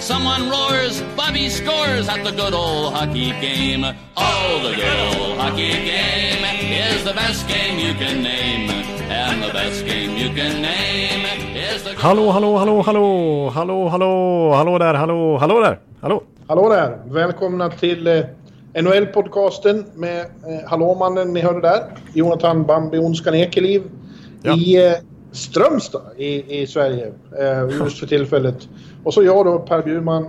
Someone roars, Bobby scores at the good old hockey game. Oh, the good old hockey game is the best game you can name. And the best game you can name is the... Hallå, hallå, hallå, hallå, hallå, hallå, hallå där, hallå, hallå där, hallå. Hallå där! Välkomna till eh, NHL-podcasten med eh, Hallåmannen ni hörde där. Jonathan Bambi Onskan Ekeliv Ja. i eh, Strömstad i, i Sverige eh, just för tillfället. Och så jag då, Per Bjurman,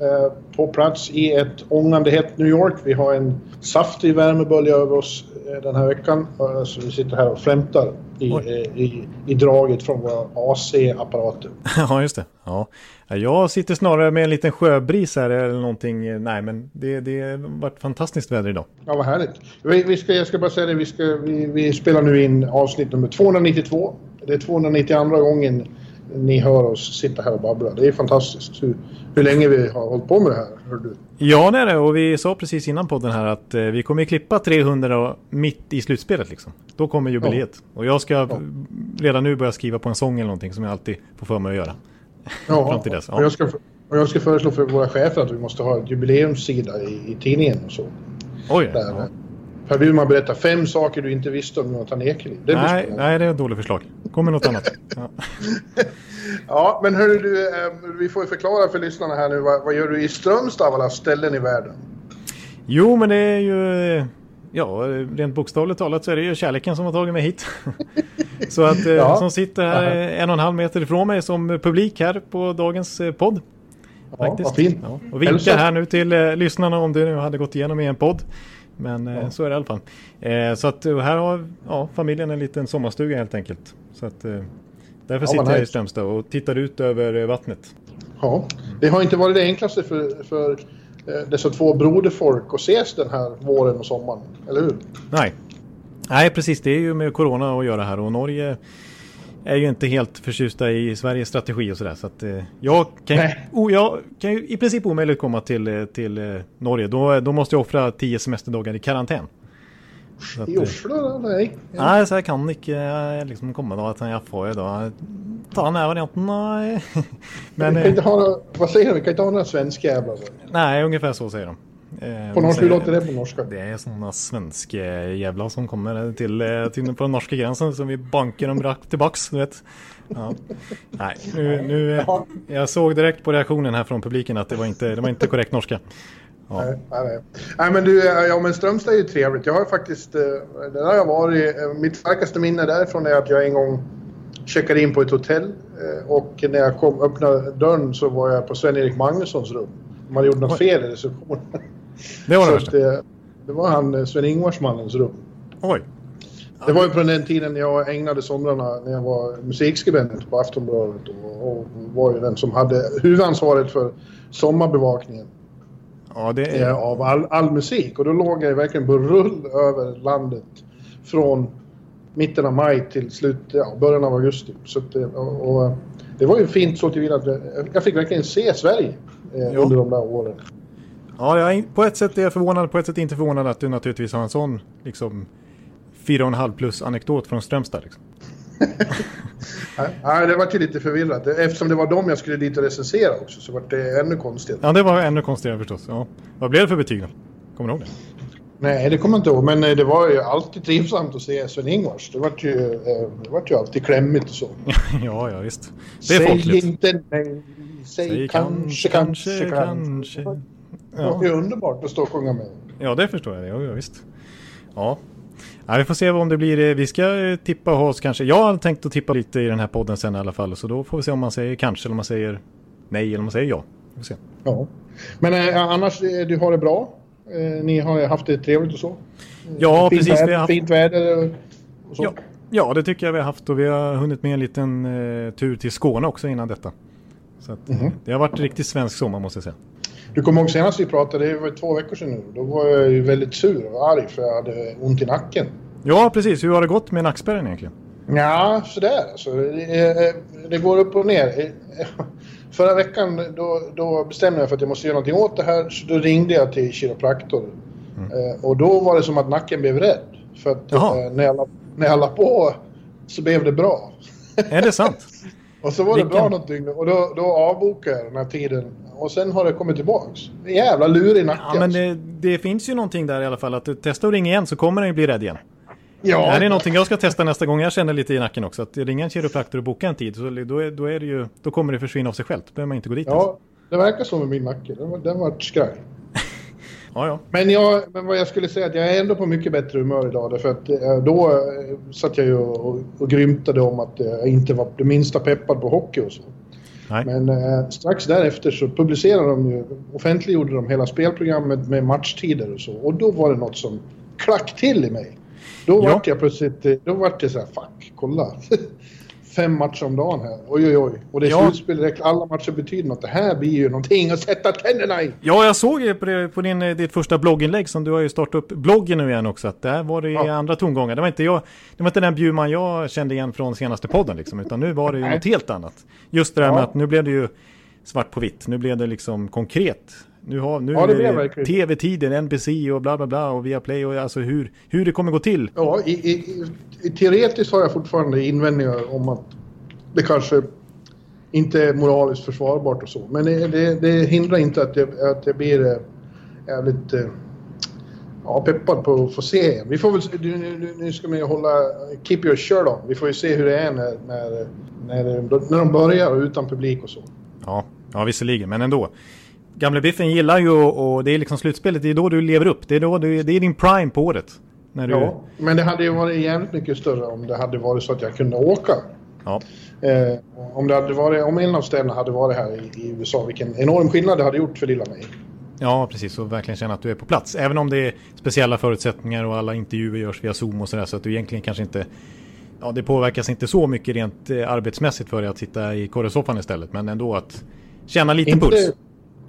eh, på plats i ett ångande hett New York. Vi har en saftig värmebölja över oss eh, den här veckan. Så vi sitter här och flämtar i, i, i draget från våra AC-apparater. Ja, just det. Ja, Jag sitter snarare med en liten sjöbris här eller någonting. Nej, men det, det har varit fantastiskt väder idag. Ja, vad härligt. Vi, vi ska, jag ska bara säga det, vi, ska, vi, vi spelar nu in avsnitt nummer 292. Det är 292 gången ni hör oss sitta här och babbla. Det är fantastiskt hur, hur länge vi har hållit på med det här. Hör du. Ja, det är det. Och vi sa precis innan podden här att eh, vi kommer klippa 300 och mitt i slutspelet liksom. Då kommer jubileet. Och jag ska redan nu börja skriva på en sång eller någonting som jag alltid får för mig att göra. Ja, Fram till dess, ja. och, jag ska, och jag ska föreslå för våra chefer att vi måste ha en jubileumssida i, i tidningen och så. Oj! Där, Ja. Per Bjurman berättar fem saker du inte visste om Jonathan Ekeliv. Det Nej, nej, det är ett dåligt förslag. Kommer något annat. Ja. Ja, men hörru du, eh, vi får ju förklara för lyssnarna här nu. Vad, vad gör du i Strömstad av alla ställen i världen? Jo, men det är ju... eh, Ja, rent bokstavligt talat så är det ju kärleken som har tagit mig hit. så att eh, Ja. som sitter här en och en halv meter ifrån mig som publik här på dagens podd. Ja, vad fint. Ja, och vinka Hälsa. här nu till lyssnarna om det nu hade gått igenom i en podd. Men eh, Ja. så är det i alla fall. Eh, så att eh, här har ja, familjen en liten sommarstuga helt enkelt. Så att därför Ja, sitter jag i. Strömstad och tittar ut över vattnet. Ja, det har inte varit det enklaste för, för dessa två broderfolk att ses den här våren och sommaren, eller hur? Nej. Nej, precis. Det är ju med corona att göra här och Norge är ju inte helt förtjusta i Sveriges strategi och sådär. Så att eh, jag kan, ju- Nej. oh, jag kan ju i princip omöjligt komma till, eh, till eh, Norge. Då, då måste jag offra tio semesterdagar i karantän. Att, I eh, Oslo, eller? nej? Ja. Nei, så jeg kan ikke eh, liksom komme da til jeg får jo da ta den her varianten. Nei. Men vi kan inte eh, ha några, vad säger de? Vi kan inte ha några svenskjävlar. nej, ungefär så säger de. Eh, På norska, hur låter det på norska? Det är sådana svenska jävlar som kommer till, eh, till på den norska gränsen som vi bankar dem rakt tillbaks, du vet. Ja. Nej, nu, nu, jag såg direkt på reaktionen här från publiken att det var inte, det var inte korrekt norska. Ja. Nej, nej, nej. men du, eh, ja men Strömstad är ju trevligt. Jag har faktiskt, där har jag varit, mitt starkaste minne därifrån är att jag en gång checkade in på ett hotell och när jag kom, öppnade dörren så var jag på Sven-Erik Magnussons rum. De hade gjort något fel i receptionen. Det var det värsta. att, eh, det var han, eh, Sven-Ingvarsmannens rum. Oj. Det var ju på den tiden jag ägnade somrarna när jag var musikskribent på Aftonbladet och, och var ju den som hade huvudansvaret för sommarbevakningen Ja, det eh, är... av all, all musik. Och då låg jag verkligen på rull över landet från mitten av maj till slut, ja, början av augusti. Så eh, och, och, det var ju fint så tillvida att jag- fick verkligen se Sverige eh, under de där åren. Ja, jag på ett sätt är jag förvånad, på ett sätt inte förvånad att du naturligtvis har en sån liksom 4,5 plus anekdot från Strömstad. Liksom. Nej, det var ju lite förvirrat. Eftersom det var dem jag skulle dit och recensera också så var det ännu konstigare. Ja, det var ännu konstigare förstås. Ja. Vad blev det för betyg då? Kommer du ihåg det? Nej, det kommer jag inte ihåg. Men eh, det var ju alltid trivsamt att se Sven-Ingvars. Det var ju, eh, det ju alltid klämmigt och så. ja, ja, visst. Det är säg folkligt. inte nej, säg, Säg kanske, kanske, kanske. kanske. Det Ja. ju underbart att stå och sjunga med. ja, det förstår jag. Ja, visst. Ja. ja, vi får se om det blir. eh, Vi ska eh, tippa hos kanske. Jag har tänkt att tippa lite i den här podden sen i alla fall. Så då får vi se om man säger kanske eller om man säger nej eller om man säger ja. Vi får se. Ja. Men eh, annars, eh, du har det bra? Eh, ni har haft det trevligt och så? Ja, fint precis. Väder, Vi har haft... Fint väder och- så? Ja, ja, det tycker jag vi har haft och vi har hunnit med en liten eh, tur till Skåne också innan detta. Så att, Mhm. Det har varit riktigt svensk sommar måste jag säga. Du kommer ihåg senast vi pratade, det var två veckor sedan nu. Då var jag ju väldigt sur och arg för jag hade ont i nacken. Ja, precis. Hur har det gått med nackspärren egentligen? Ja, sådär alltså. Det, det går upp och ner. Förra veckan då, då bestämde jag för att jag måste göra någonting åt det här. Så då ringde jag till kiropraktor. Mm. Eh, och då var det som att nacken blev rädd. För att eh, när, jag la, när jag la på så blev det bra. Är det sant? och så var det bra någonting och då, då avbokade jag den här tiden. Och sen har det kommit tillbaks. Jävla lur i nacken. Ja, men det, det, finns ju någonting där i alla fall. Att du testar att ringa igen så kommer den ju bli rädd igen. Ja. Det här är någonting jag ska testa nästa gång jag känner lite i nacken också. Att ringa en kiropraktor och boka en tid, så då, är, då, är det ju, då kommer det försvinna av sig självt. Då behöver man inte gå dit. Ja, ens. det verkar så med min nacke. Den, den var skraj. Ja, ja. Men, jag, men vad jag skulle säga att jag är ändå på mycket bättre humör idag. Därför att eh, då eh, satt jag ju och, och grymtade om att jag inte var det minsta peppad på hockey och så. Nej. Men eh, strax därefter så publicerade de ju, offentliggjorde de hela spelprogrammet med matchtider och så. Och då var det något som klack till i mig. Då ja. vart jag plötsligt, eh, då vart det så här, fuck, kolla. Fem matcher om dagen här. Oj, oj, oj. Och det är ja. slutspel, alla matcher betyder något. Det här blir ju någonting att sätta tänderna i. Ja, jag såg ju på, på din, eh, ditt första blogginlägg som du har ju startat upp bloggen nu igen också. Att där var det ja. andra tongångar. Det var inte jag, det var inte den Bjurman jag kände igen från senaste podden liksom. Utan nu var det ju något helt annat. Just det där ja. med att nu blev det ju svart på vitt. Nu blev det liksom konkret. Nu har nu ja, tv-tiden, NBC och bla bla bla och Viaplay och alltså hur, hur det kommer gå till. Ja, i, i, i, teoretiskt har jag fortfarande invändningar om att det kanske inte är moraliskt försvarbart och så. Men det, det, det hindrar inte att jag, att jag blir jävligt äh, ja, peppad på att få se Vi får väl, nu, nu ska man ju hålla, keep your shirt on. Vi får ju se hur det är när, när, när, när de börjar utan publik och så. Ja, ja visserligen, men ändå. Gamle Biffen gillar ju och det är liksom slutspelet, det är då du lever upp. Det är, då du, det är din prime på året. När du... Ja, men det hade ju varit jävligt mycket större om det hade varit så att jag kunde åka. Ja. Eh, om, det hade varit, om en av städerna hade varit här i, i, USA, vilken enorm skillnad det hade gjort för lilla mig. Ja, precis. Och verkligen känna att du är på plats. Även om det är speciella förutsättningar och alla intervjuer görs via Zoom och sådär. Så att du egentligen kanske inte... Ja, det påverkas inte så mycket rent eh, arbetsmässigt för dig att sitta i korresoffan istället. Men ändå att känna lite inte, puls.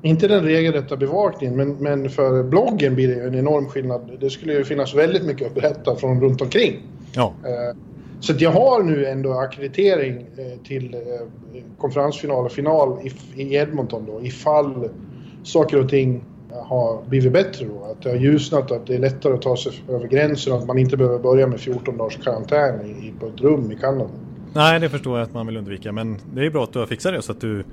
Inte den regelrätta bevakningen, men, men för bloggen blir det en enorm skillnad. Det skulle ju finnas väldigt mycket att berätta från runt omkring. Ja. Eh, så jag har nu ändå akkreditering eh, till eh, konferensfinal och final i Edmonton då, ifall saker och ting har blivit bättre då. Att det har ljusnat, att det är lättare att ta sig över gränsen och att man inte behöver börja med 14 dagars karantän i, på ett rum i Kanada. Nej, det förstår jag att man vill undvika. Men det är bra att du har fixat det så att du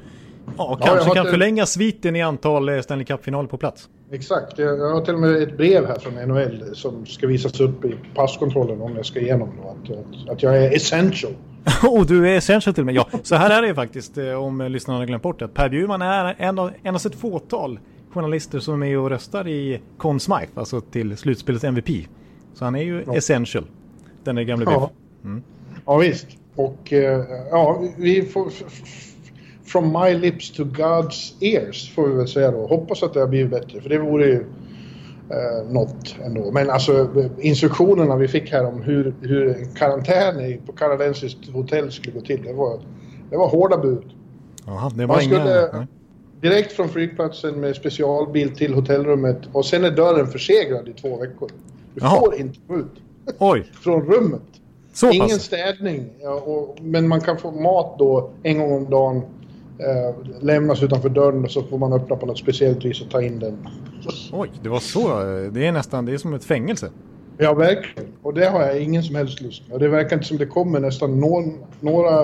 Ja, kanske kan förlänga sviten i antal eh, Stanley Cup-finaler på plats. Exakt. Jag har till och med ett brev här från NHL som ska visas upp i passkontrollen om jag ska igenom då. Att, att, jag är essential. oh, du är essential till mig. Ja, så här är det faktiskt eh, om lyssnarna har glömt bort det. Per Bjurman är en av, endast ett fåtal journalister som är med och röstar i Conn Smythe, alltså till slutspelets MVP. Så han är ju ja. essential, den är gamle ja. Mm. Ja, visst. Och uh, ja, vi får from my lips to God's ears får vi väl säga då. Hoppas att det har blivit bättre för det vore ju eh, något ändå. Men alltså instruktionerna vi fick här om hur, hur en karantän på kanadensiskt hotell skulle gå till. Det var, det var hårda bud. Aha, det var Man skulle inga... direkt från flygplatsen med specialbil till hotellrummet och sen är dörren förseglad i två veckor. Du Aha. får inte gå ut. Oj. från rummet. Så Ingen pass. städning. Ja, och, men man kan få mat då en gång om dagen eh, lämnas utanför dörren och så får man öppna på något speciellt vis och ta in den. Oj, det var så. Det är nästan, det är som ett fängelse. Ja, verkligen. Och det har jag ingen som helst lust med. Det verkar inte som det kommer nästan någon, några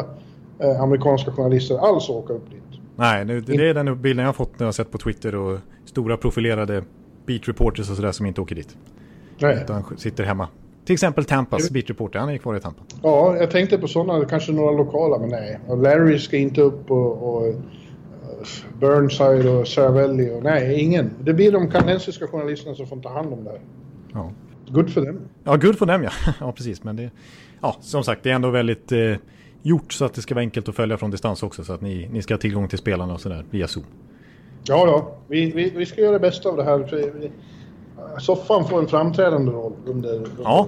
eh, amerikanska journalister alls åka upp dit. Nej, det, det är den bilden jag har fått när jag har sett på Twitter och stora profilerade beat reporters och sådär som inte åker dit. Nej. Utan sitter hemma till exempel Tampas beat reporter, han är kvar i Tampa. Ja, jag tänkte på sådana, kanske några lokala, men nej. Larry ska inte upp och, och Burnside och Cervelli och nej, ingen. Det blir de kanadensiska journalisterna som får ta hand om det här. Ja. Good för dem. Ja, good för dem ja. ja, precis. Men det, ja, som sagt, det är ändå väldigt eh, gjort så att det ska vara enkelt att följa från distans också. Så att ni, ni ska ha tillgång till spelarna och sådär via Zoom. Ja, ja. Vi, vi, vi ska göra det bästa av det här. Soffan får en framträdande roll under... under... Ja,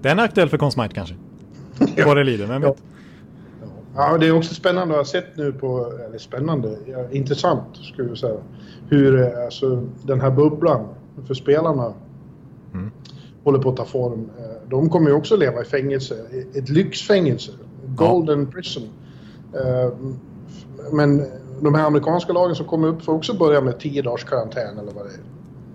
den är aktuell för Consmite kanske. ja. Vad det lider, vem vet? Ja. ja, det är också spännande att ha sett nu på, eller spännande, ja, intressant skulle jag säga, hur eh, alltså, den här bubblan för spelarna mm. håller på att ta form. Eh, de kommer ju också leva i fängelse, ett lyxfängelse. Golden ja. prison. Eh, men de här amerikanska lagen som kommer upp får också börja med 10 dagars karantän eller vad det är.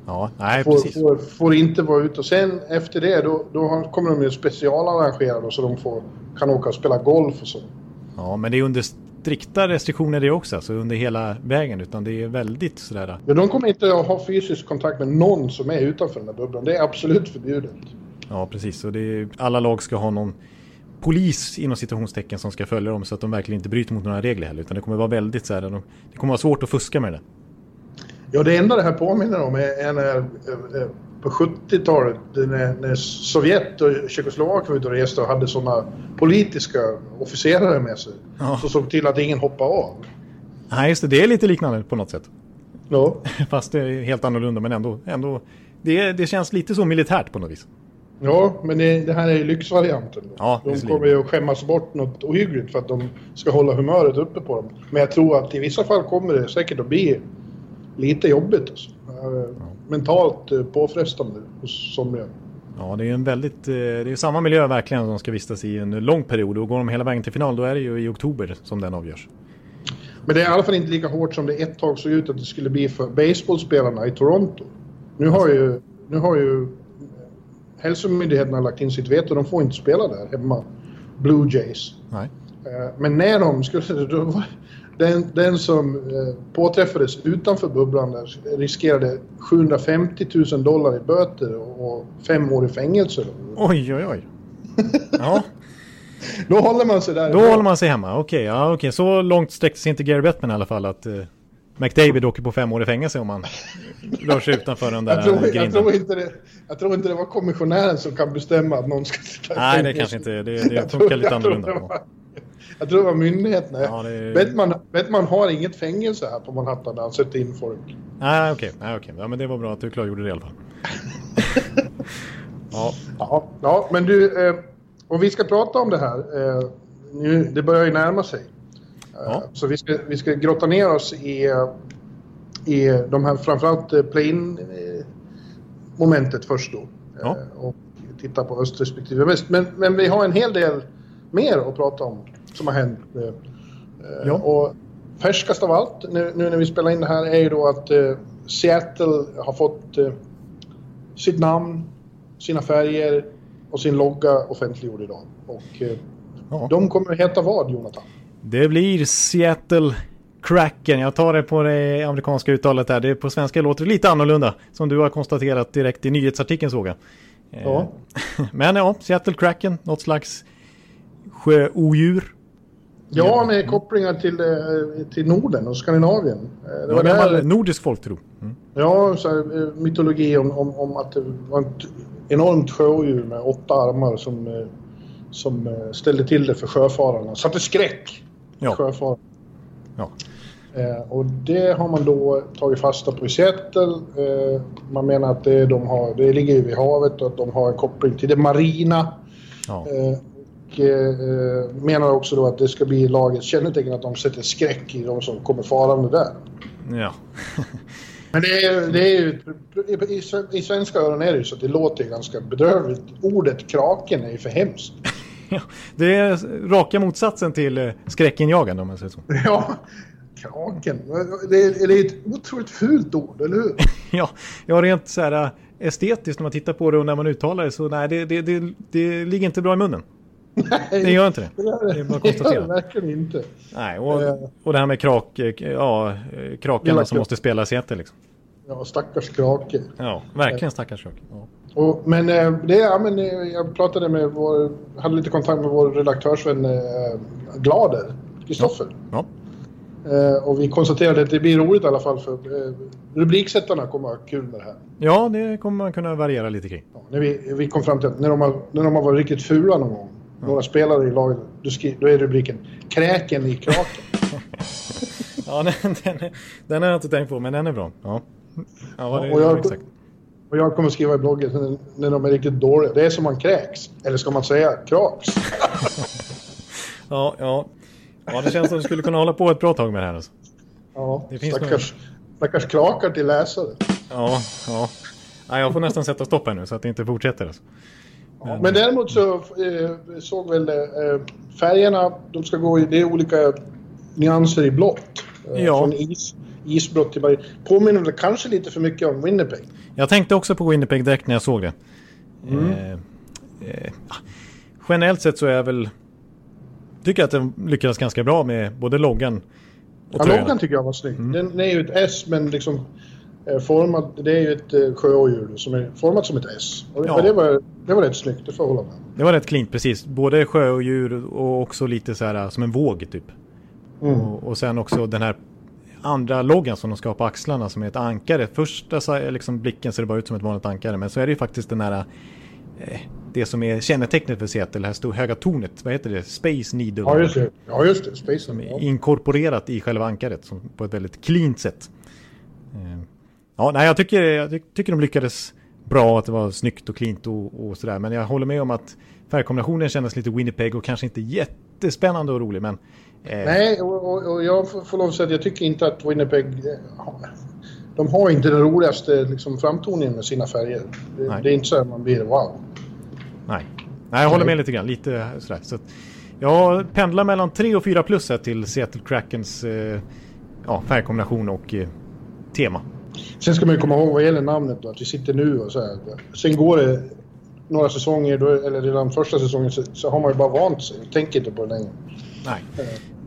Ja, nej får, precis. Får, får, inte vara ute och sen efter det då, då kommer de ju specialarrangerade så de får, kan åka och spela golf och så. Ja, men det är under strikta restriktioner det också, alltså under hela vägen, utan det är väldigt sådär... Ja, de kommer inte att ha fysisk kontakt med någon som är utanför den där bubblan. Det är absolut förbjudet. Ja, precis. Och är, alla lag ska ha någon polis inom situationstecken som ska följa dem så att de verkligen inte bryter mot några regler heller. Utan det kommer vara väldigt så här, de, det kommer vara svårt att fuska med det. Ja, det enda det här påminner om är när eh, på 70-talet när, när Sovjet och Tjeckoslovakien var ute och reste och hade sådana politiska officerare med sig. Ja. Så såg till att ingen hoppade av. Nej, just det. Det är lite liknande på något sätt. Ja. Fast det är helt annorlunda, men ändå. ändå det, det känns lite så militärt på något vis. Ja, men det, det här är lyxvarianten. Ja, de kommer ju att skämmas bort något ohyggligt för att de ska hålla humöret uppe på dem. Men jag tror att i vissa fall kommer det säkert att bli lite jobbigt. Alltså. Ja. Mentalt eh, påfrestande hos somliga. Ja, det är en väldigt, eh, det är samma miljö verkligen som ska vistas i en lång period och går de hela vägen till final då är det ju i oktober som den avgörs. Men det är i alla fall inte lika hårt som det ett tag såg ut att det skulle bli för baseballspelarna i Toronto. Nu har ju, nu har ju hälsomyndigheterna lagt in sitt veto. De får inte spela där hemma. Blue Jays. Nej. Eh, men när de skulle... Då var, den, den som eh, påträffades utanför bubblan där riskerade 750 000 dollar i böter och fem år i fängelse. Oj, oj, oj. Ja. Då håller man sig där. Då håller man sig hemma. Okej, okay, ja, okay. så långt sträckte sig inte Gary Bettman i alla fall att uh, McDavid åker på fem år i fängelse om man rör sig utanför den där jag tror, grinden. Jag tror, inte det, jag tror inte det var kommissionären som kan bestämma att någon ska sitta i Nej, det kanske inte. Det, det funkar lite annorlunda. Jag tror det var myndigheterna. Ja, det... Bettman, Bettman har inget fängelse här på Manhattan där han sätter in folk. Nej, okej. Okay. Nej, okay. Ja, men det var bra att du klargjorde det i alla fall. ja. ja. Ja, men du, eh, om vi ska prata om det här. Eh, nu, det börjar ju närma sig. Eh, ja. Så vi ska, vi ska grotta ner oss i, i de här framförallt eh, play-in eh, momentet först då. Ja. Och titta på öst respektive väst. Men, men vi har en hel del mer att prata om som har hänt. Ja. Och färskast av allt nu, nu, när vi spelar in det här är ju då att Seattle har fått sitt namn, sina färger och sin logga offentliggjord idag. Och ja. de kommer att heta vad, Jonathan? Det blir Seattle Kraken. Jag tar det på det amerikanska uttalet där. Det på svenska låter lite annorlunda. Som du har konstaterat direkt i nyhetsartikeln såg jag. Ja. Men ja, Seattle Kraken. Något slags sjöodjur. Ja, med kopplingar till, eh, till Norden och Skandinavien. Det var ja, där... nordisk folktro. Mm. Ja, så här, eh, mytologi om, om, om, att det var ett enormt sjöodjur med åtta armar som, eh, som ställde till det för sjöfararna. Satte skräck ja. sjöfararna. Ja. Eh, och det har man då tagit fasta på i Seattle. Eh, man menar att det, de har, det ligger vid havet och att de har en koppling till det marina. Ja. Eh, och eh, menar också då att det ska bli lagets kännetecken att de sätter skräck i de som kommer farande där. Ja. Men det är, det är ju, i, i svenska öron är det ju så att det låter ganska bedrövligt. Ordet kraken är ju för hemskt. Ja, det är raka motsatsen till eh, skräckinjagande om man säger så. Ja, kraken. Det är, det är ett otroligt fult ord, eller hur? ja, ja, rent så här eh, estetiskt när man tittar på det och när man uttalar det så nej, det, det, det, det ligger inte bra i munnen. Nej, det gör inte det. Det, är bara att konstatera. Det verkligen inte. Nej, och, eh. och det här med krak, ja, krakarna som måste spela Seattle liksom. Ja, stackars krake. Ja, verkligen stackars krake. Ja. Och, men, det, ja, men jag pratade med vår, hade lite kontakt med vår redaktörsvän eh, Glader, Kristoffer. Ja. ja. Eh, och vi konstaterade att det blir roligt i alla fall för eh, rubriksättarna kommer att ha kul med det här. Ja, det kommer man kunna variera lite kring. Ja, när vi, vi kom fram till att när de har, när de har varit riktigt fula någon gång. Några spelare i laget, då, skri, då är rubriken Kräken i kraken. ja, den, den, den har jag inte tänkt på, men den är bra. Ja, ja det, och jag, exakt. Och jag kommer skriva i bloggen när, när de är riktigt dåliga. Det är som man kräks. Eller ska man säga kraks? ja, ja. Ja, det känns som att du skulle kunna hålla på ett bra tag med det här. Alltså. Ja, det finns stackars, någon... stackars krakar till läsare. Ja, ja. Nej, jag får nästan sätta stopp här nu så att det inte fortsätter. Alltså. Men däremot så eh, såg väl eh, färgerna, de ska gå i, det är olika nyanser i blått. Eh, Ja. Från is, isblått till bara, påminner kanske lite för mycket om Winnipeg. Jag tänkte också på Winnipeg direkt när jag såg det. Mm. Eh, eh, generellt sett så är jag väl... Tycker att de lyckades ganska bra med både loggan och Ja, tröjan. loggan tycker jag var snygg. Mm. Den, den är ju ett S men liksom formad, det är ju ett eh, sjöodjur som är format som ett S. Och, Ja. det, var, det var rätt snyggt, det får jag hålla med. Det var rätt cleant precis. Både sjö och också lite så här som en våg typ. Mm. Och, och sen också den här andra loggan som de ska ha på axlarna som är ett ankare. Första så- liksom blicken ser det bara ut som ett vanligt ankare men så är det ju faktiskt den här eh, det som är kännetecknet för Seattle, det här stora höga tornet. Vad heter det? Space Needle. Ja, just det. Ja, just det. Space. Som är inkorporerat i själva ankaret som, på ett väldigt cleant sätt. Eh, Ja, nej, jag tycker, jag ty- tycker de lyckades bra, att det var snyggt och cleant och, och sådär. Men jag håller med om att färgkombinationen kändes lite Winnipeg och kanske inte jättespännande och rolig. Men eh, Nej, och, och, och jag får lov att säga att jag tycker inte att Winnipeg... eh, De har inte den roligaste liksom, framtoningen med sina färger. Det, det är inte så att man blir wow. nej. nej, jag håller med lite grann. Lite sådär. Så jag pendlar mellan 3 och 4 plus här till Seattle Krakens eh, ja, färgkombination och eh, tema. Sen ska man ju komma ihåg vad gäller namnet då, att vi sitter nu och så här. Sen går det några säsonger, då, eller redan första säsongen, så, så har man ju bara vant sig. Tänker inte på det längre. Nej.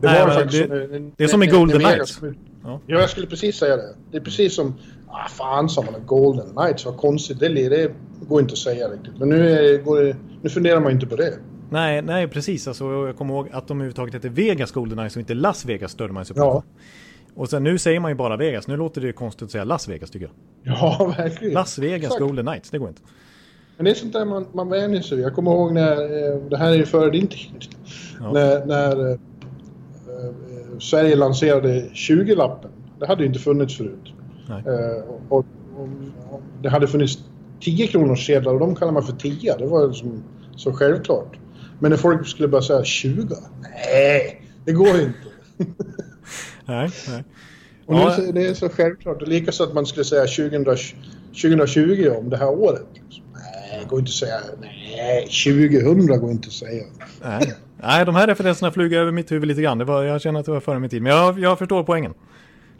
Det Nej, faktiskt det- som en- det är som i en- Golden Knights. Ja. Ja, jag skulle precis säga det. Det är precis som... Ah, fan sa man Golden Knights, vad konstigt. Det, det går inte att säga riktigt. Men nu, är, går det, nu funderar man inte på det. Nej, nej precis. Alltså, jag kommer ihåg att de överhuvudtaget heter Vegas Golden Knights och inte Las Vegas störde man sig på. Ja. Och sen nu säger man ju bara Vegas. Nu låter det konstigt att säga Las Vegas tycker jag. Ja, verkligen. Las Vegas Exakt. Golden Knights, det går inte. Men det är sånt där man, man vänjer sig. Jag kommer ihåg när, eh, det här är ju före din tid, Ja. när, när eh, eh, Sverige lanserade 20-lappen. Det hade ju inte funnits förut. Eh, och, och, och det hade funnits 10 kronors sedlar och de kallar man för 10. Det var liksom så självklart. Men när folk skulle börja säga 20, nej, det går inte. Nej, nej. Och Ja. nu, så- det är så självklart. Likaså att man skulle säga 2020, 2020 om det här året. Nej, det går inte att säga. Nej, 2000 går inte att säga. nej. Nej, de här referenserna flyger över mitt huvud lite grann. Det var, jag känner att det var före min tid. Men jag, jag förstår poängen.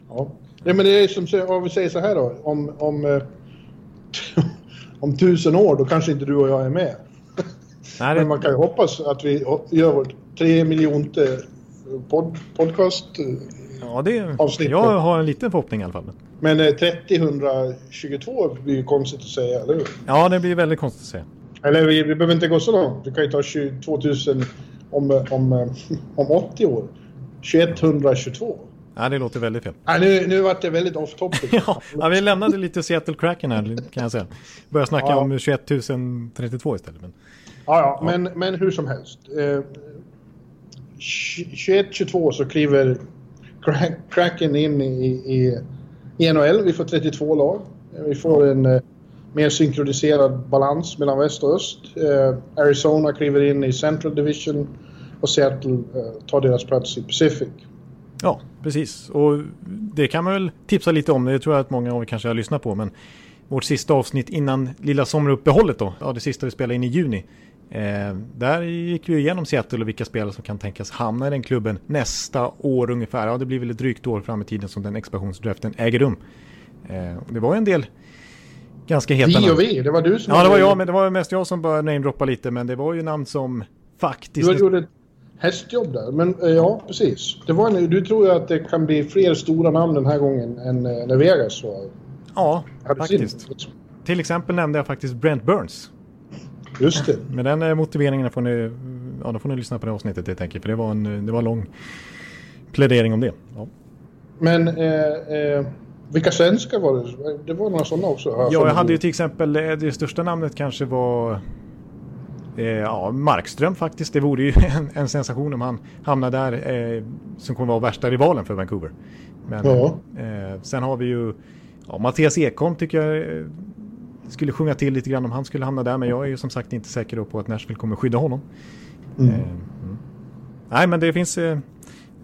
Ja. Nej, men det är som om vi säger så här då. Om, om, eh, om tusen år, då kanske inte du och jag är med. Nej, Men det, man kan ju hoppas att vi gör vårt tre miljonte pod, podcast. Ja, det, jag har en liten förhoppning i alla fall. Men eh, 30-122 blir ju konstigt att säga, eller hur? Ja, det blir väldigt konstigt att säga. Eller vi, vi behöver inte gå så långt. Vi kan ju ta 20 2000 om, om, om 80 år. 2122. Nej, det låter väldigt fel. Nej, nu, nu vart det väldigt off topic. Ja, ja, vi lämnade lite Seattle Kraken här kan jag säga. Började snacka Ja. om 21 032 istället. Men, Ja, ja, men, men hur som helst. Eh, 21-22 så kliver Crack, Kraken in i, i, i NHL. Vi får 32 lag. Vi får en eh, mer synkroniserad balans mellan väst och öst. Eh, Arizona kliver in i Central Division och Seattle eh, tar deras plats i Pacific. ja, precis. Och det kan man väl tipsa lite om. Det tror jag att många av er kanske har lyssnat på. Men vårt sista avsnitt innan lilla sommaruppehållet då. Ja, det sista vi spelade in i juni. Eh, där gick vi igenom Seattle och vilka spelare som kan tänkas hamna i den klubben nästa år ungefär. Ja, det blir väl ett drygt år fram i tiden som den expansionsdraften äger rum. Eh, det var ju en del ganska heta Vi namn. och vi, det var du som... Ja, det var jag, men det var mest jag som började namedroppa lite. Men det var ju namn som faktiskt... Du gjorde ett hästjobb där. Men eh, ja, precis. Det var en, du tror ju att det kan bli fler stora namn den här gången än eh, när Vegas var... Ja, faktiskt. Till exempel nämnde jag faktiskt Brent Burns. Just det. Med den eh, motiveringen får ni, ja, då får ni lyssna på det avsnittet helt enkelt. För det var en det var lång plädering om det. Ja, Men eh, eh, vilka svenskar var det? Det var några sådana också. ja jag hade ju till exempel, eh, det största namnet kanske var eh, ja, Markström faktiskt. Det vore ju en, en sensation om han hamnar där eh, som kommer vara värsta rivalen för Vancouver. Men Ja. eh, sen har vi ju ja, Mattias Ekholm tycker jag eh, skulle sjunga till lite grann om han skulle hamna där. Men jag är ju som sagt inte säker på att Nashville kommer skydda honom. Mm. Eh, mm. Nej, men det finns... Eh,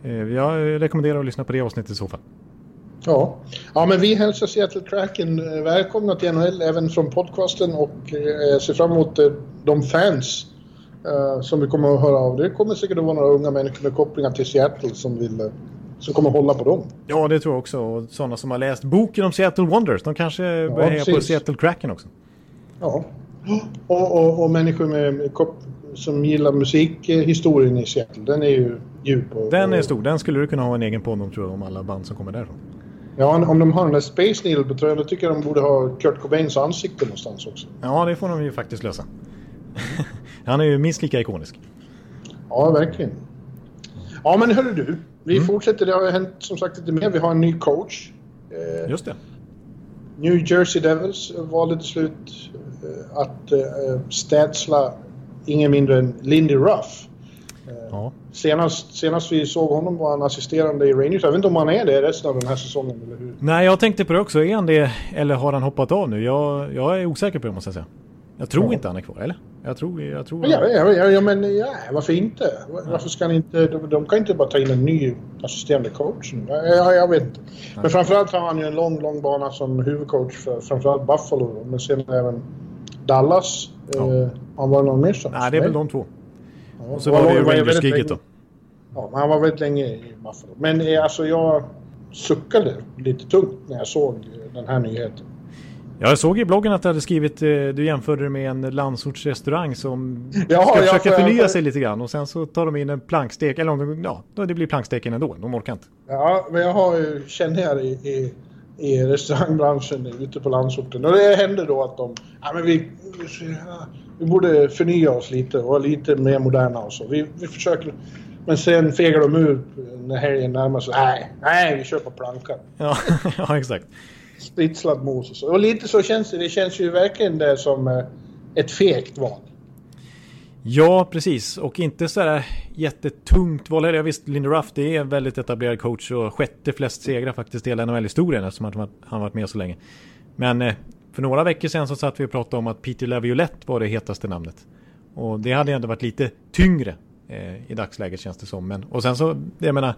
eh, jag rekommenderar att lyssna på det avsnittet i så fall. Ja. ja, men vi hälsar Seattle Kraken eh, välkomna till NHL även från podcasten och eh, ser fram emot de fans som vi kommer att höra av. Det kommer säkert att vara några unga människor med kopplingar till Seattle som vill som kommer hålla på dem. Ja, det tror jag också. Och sådana som har läst boken om Seattle Wonders. De kanske börjar heja på. Seattle Kraken också. Ja. Och, och, och människor med, som gillar musikhistorien i Seattle. Den är ju djup. Och, Den är stor. Den skulle du kunna ha en egen podd om tror jag. Om alla band som kommer därifrån. Ja, om de har den där Space Needle på tröjan då tycker jag de borde ha Kurt Cobains ansikte någonstans också. Ja, det får de ju faktiskt lösa. Han är ju minst lika ikonisk. Ja, verkligen. Ja, men hörru du. Vi Mm. fortsätter. Det har hänt som sagt lite mer. Vi har en ny coach. Eh, Just det. New Jersey Devils valde till slut eh, att eh, städsla ingen mindre än Lindy Ruff. Ja. Senast, senast vi såg honom var han assisterande i Rangers. Jag vet inte om han är det resten av den här säsongen eller hur? Nej, jag tänkte på det också. Är han det eller har han hoppat av nu? Jag, jag är osäker på det måste jag säga. Jag tror Ja. inte han är kvar, eller? Jag tror... Jag tror Ja, ja, ja, ja, men ja, varför inte? Varför ska han inte... De, de kan inte bara ta in en ny assisterande coach. Ja, ja, jag vet inte. Men framförallt har han ju en lång, lång bana som huvudcoach för framförallt Buffalo. Men sen även Dallas. Ja. Eh, han var någon mer så? Nej, det är väl de två. Ja, Och så han var det Rangers-giget då. Ja, men han var väldigt länge i Buffalo. Men eh, alltså jag suckade lite tungt när jag såg den här nyheten. Ja, Jag såg i bloggen att du hade skrivit, eh, du jämförde det med en landsortsrestaurang som Ja, ska försöka för- förnya för- sig lite grann och sen så tar de in en plankstek, eller om ja, då det blir planksteken ändå, de orkar inte. Ja, men jag har ju känningar i, i, i restaurangbranschen ute på landsorten. Och det hände då att de... Ja, men vi, vi borde förnya oss lite och vara lite mer moderna och så. Vi, vi försöker... Men sen fegar de ur när helgen närmar sig. Nej, nej, vi kör på plankan. Ja, ja exakt. Spritslad mos och så. Och lite så känns det. Det känns ju verkligen det som eh, ett fegt val. Ja, precis. Och inte så här jättetungt val heller. Visst, Linda Ruff det är en väldigt etablerad coach och sjätte flest segrar faktiskt i hela NHL-historien eftersom han varit- varit med så länge. Men eh, för några veckor sedan så satt vi och pratade om att Peter Laviolette var det hetaste namnet. Och det hade ändå varit lite tyngre eh, i dagsläget känns det som. Men, och sen så, jag menar,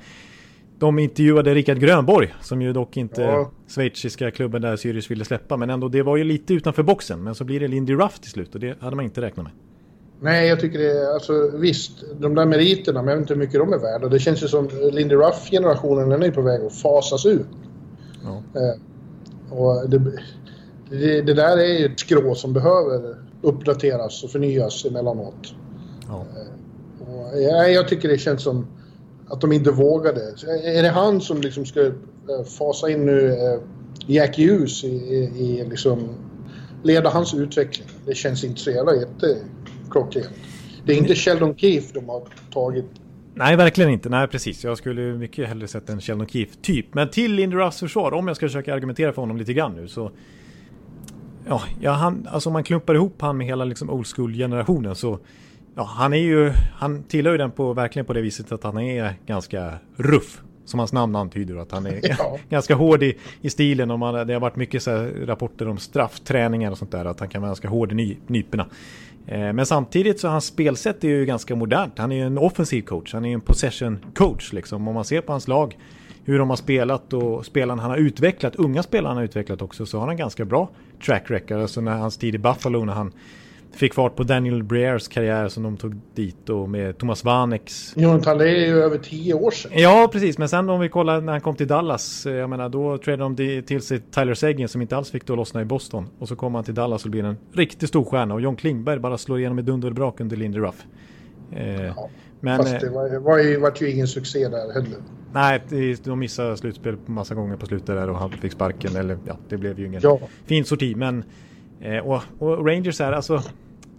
de intervjuade Rickard Grönborg som ju dock inte Ja. schweiziska klubben där Sirius ville släppa. Men ändå, det var ju lite utanför boxen. Men så blir det Lindy Ruff till slut och det hade man inte räknat med. Nej, jag tycker det är... Alltså visst, de där meriterna, men jag vet inte hur mycket de är värda. Det känns ju som Lindy Ruff-generationen, den är på väg att fasas ut. Ja. Eh, och det, det, det där är ju ett skrå som behöver uppdateras och förnyas emellanåt. Ja. Och jag, jag tycker det känns som att de inte vågade. Är det han som liksom ska eh, fasa in nu eh, Jack Hughes i, i, i liksom leda hans utveckling? Det känns inte så jävla jätteklockrent. Det är inte Sheldon Keefe de har tagit. Nej, verkligen inte. Nej, precis. Jag skulle mycket hellre sett en Sheldon Keefe typ. Men till Lindy Ruffs försvar, om jag ska försöka argumentera för honom lite grann nu så... Ja, ja han, alltså om man klumpar ihop han med hela liksom old school-generationen så... Ja, han är ju... Han tillhör ju den på, verkligen på det viset att han är ganska ruff. Som hans namn antyder. Att han är Ja. ganska hård i, i stilen. Och man, det har varit mycket så rapporter om straffträningar och sånt där. Att han kan vara ganska hård i ny, nyporna. Eh, Men samtidigt så hans spelsätt är ju ganska modernt. Han är ju en offensiv coach. Han är ju en possession coach liksom. Om man ser på hans lag. Hur de har spelat och spelarna han har utvecklat. Unga spelare han har utvecklat också. Så har han ganska bra track record. Alltså när hans tid i Buffalo när han fick fart på Daniel Breers karriär som de tog dit. Och med Thomas Vaneks Jonathan, det är ju över tio år sedan. Ja, precis. Men sen om vi kollar när han kom till Dallas. eh, Jag menar, då tradade de till sig Tyler Seguin som inte alls fick det att lossna i Boston. Och så kom han till Dallas och blir en riktigt stor stjärna. Och John Klingberg bara slår igenom i dunder och brak under Lindy Ruff. Eh, Ja, men Fast eh, det var, var, ju, var ju ingen succé där heller. nej, de missade slutspel massa gånger på slutet där och han fick sparken. Eller ja, det blev ju ingen Ja. fin sorti. Men, eh, och, och Rangers här, alltså.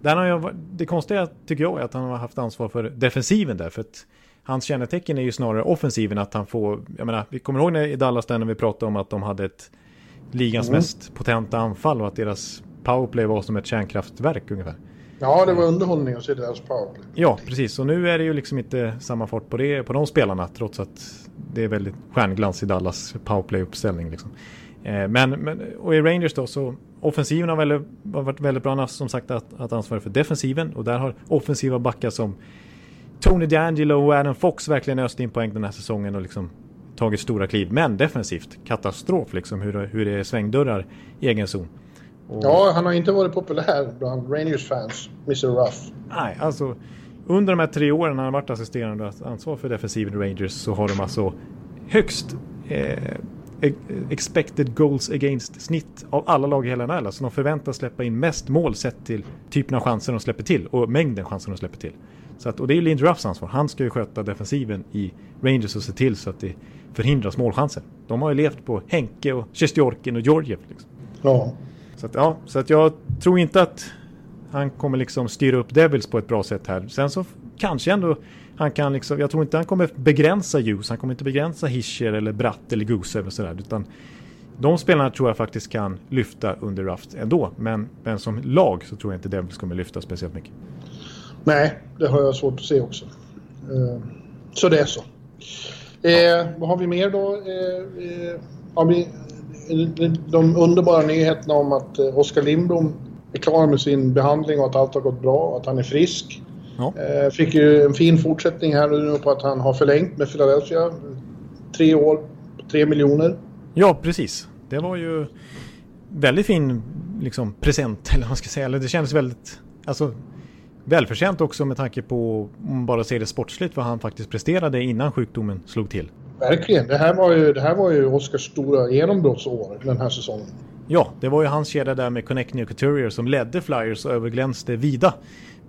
Där har jag, det konstiga tycker jag är att han har haft ansvar för defensiven där. För att hans kännetecken är ju snarare offensiven. Att han får, jag menar, vi kommer ihåg när, i Dallas där när vi pratade om att de hade ett ligans Mm. mest potenta anfall och att deras powerplay var som ett kärnkraftverk ungefär. Ja, det var underhållning att se deras powerplay. Ja, precis. Och nu är det ju liksom inte samma fart på, det, på de spelarna trots att det är väldigt stjärnglans i Dallas powerplay-uppställning. Liksom. Eh, men, men, och i Rangers då så offensiven har, väl, har varit väldigt bra som sagt att, att ansvara för defensiven och där har offensiva backar som Tony DeAngelo och Adam Fox verkligen öst in poäng den här säsongen och liksom tagit stora kliv. Men defensivt, katastrof liksom hur, hur det är svängdörrar i egen zon. Och... Ja, han har inte varit populär bland Rangers-fans, Mr. Ruff. Nej, alltså under de här tre åren när han varit assisterande ansvar för defensiven i Rangers så har de alltså högst eh, expected goals against snitt av alla lag i hela NHL. Alltså de förväntas släppa in mest mål sett till typen av chanser de släpper till och mängden chanser de släpper till. Så att, och det är Lindy Ruffs ansvar. Han ska ju sköta defensiven i Rangers och se till så att det förhindras målchanser. De har ju levt på Henke och Sjestjorkin och Georgiev. Liksom. Ja. Så att, ja, så att jag tror inte att han kommer liksom styra upp Devils på ett bra sätt här. Sen så kanske ändå han kan liksom, jag tror inte han kommer begränsa Hughes, han kommer inte begränsa Hischer eller Bratt eller Gusev och sådär. Utan de spelarna tror jag faktiskt kan lyfta under Raft ändå. Men, men som lag så tror jag inte Devils kommer lyfta speciellt mycket. Nej, det har jag svårt att se också. Eh, så det är så. Eh, vad har vi mer då? Eh, eh har vi de underbara nyheterna om att eh, Oskar Lindblom är klar med sin behandling och att allt har gått bra och att han är frisk. Ja. Eh, fick ju en fin fortsättning här nu på att han har förlängt med Philadelphia. Tre år, tre miljoner. Ja, precis. Det var ju väldigt fin liksom, present, eller vad man ska säga. Eller det kändes väldigt... Alltså, välförtjänt också med tanke på, om man bara ser det sportsligt, vad han faktiskt presterade innan sjukdomen slog till. Verkligen. Det här var ju, det här var ju Oscars stora genombrottsår den här säsongen. Ja, det var ju hans kedja där med Connecting och Couturier som ledde Flyers och överglänste vida.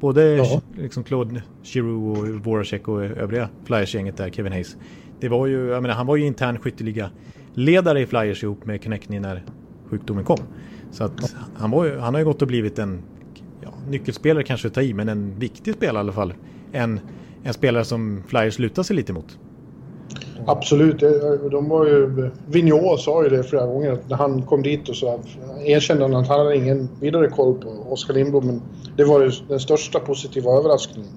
Både ja. liksom Claude Giroux och Voracek och övriga Flyers-gänget där, Kevin Hayes. Det var ju, jag menar, han var ju intern skytteliga ledare i Flyers ihop med Connecting när sjukdomen kom. Så att han, var han har ju gått och blivit en ja, nyckelspelare kanske att ta i, men en viktig spelare i alla fall. En, en spelare som Flyers lutar sig lite mot. Absolut. De var ju, Vigneault sa ju det flera gånger när han kom dit och så erkände han att han hade ingen vidare koll på Oskar Lindblom. Men det var ju den största positiva överraskningen.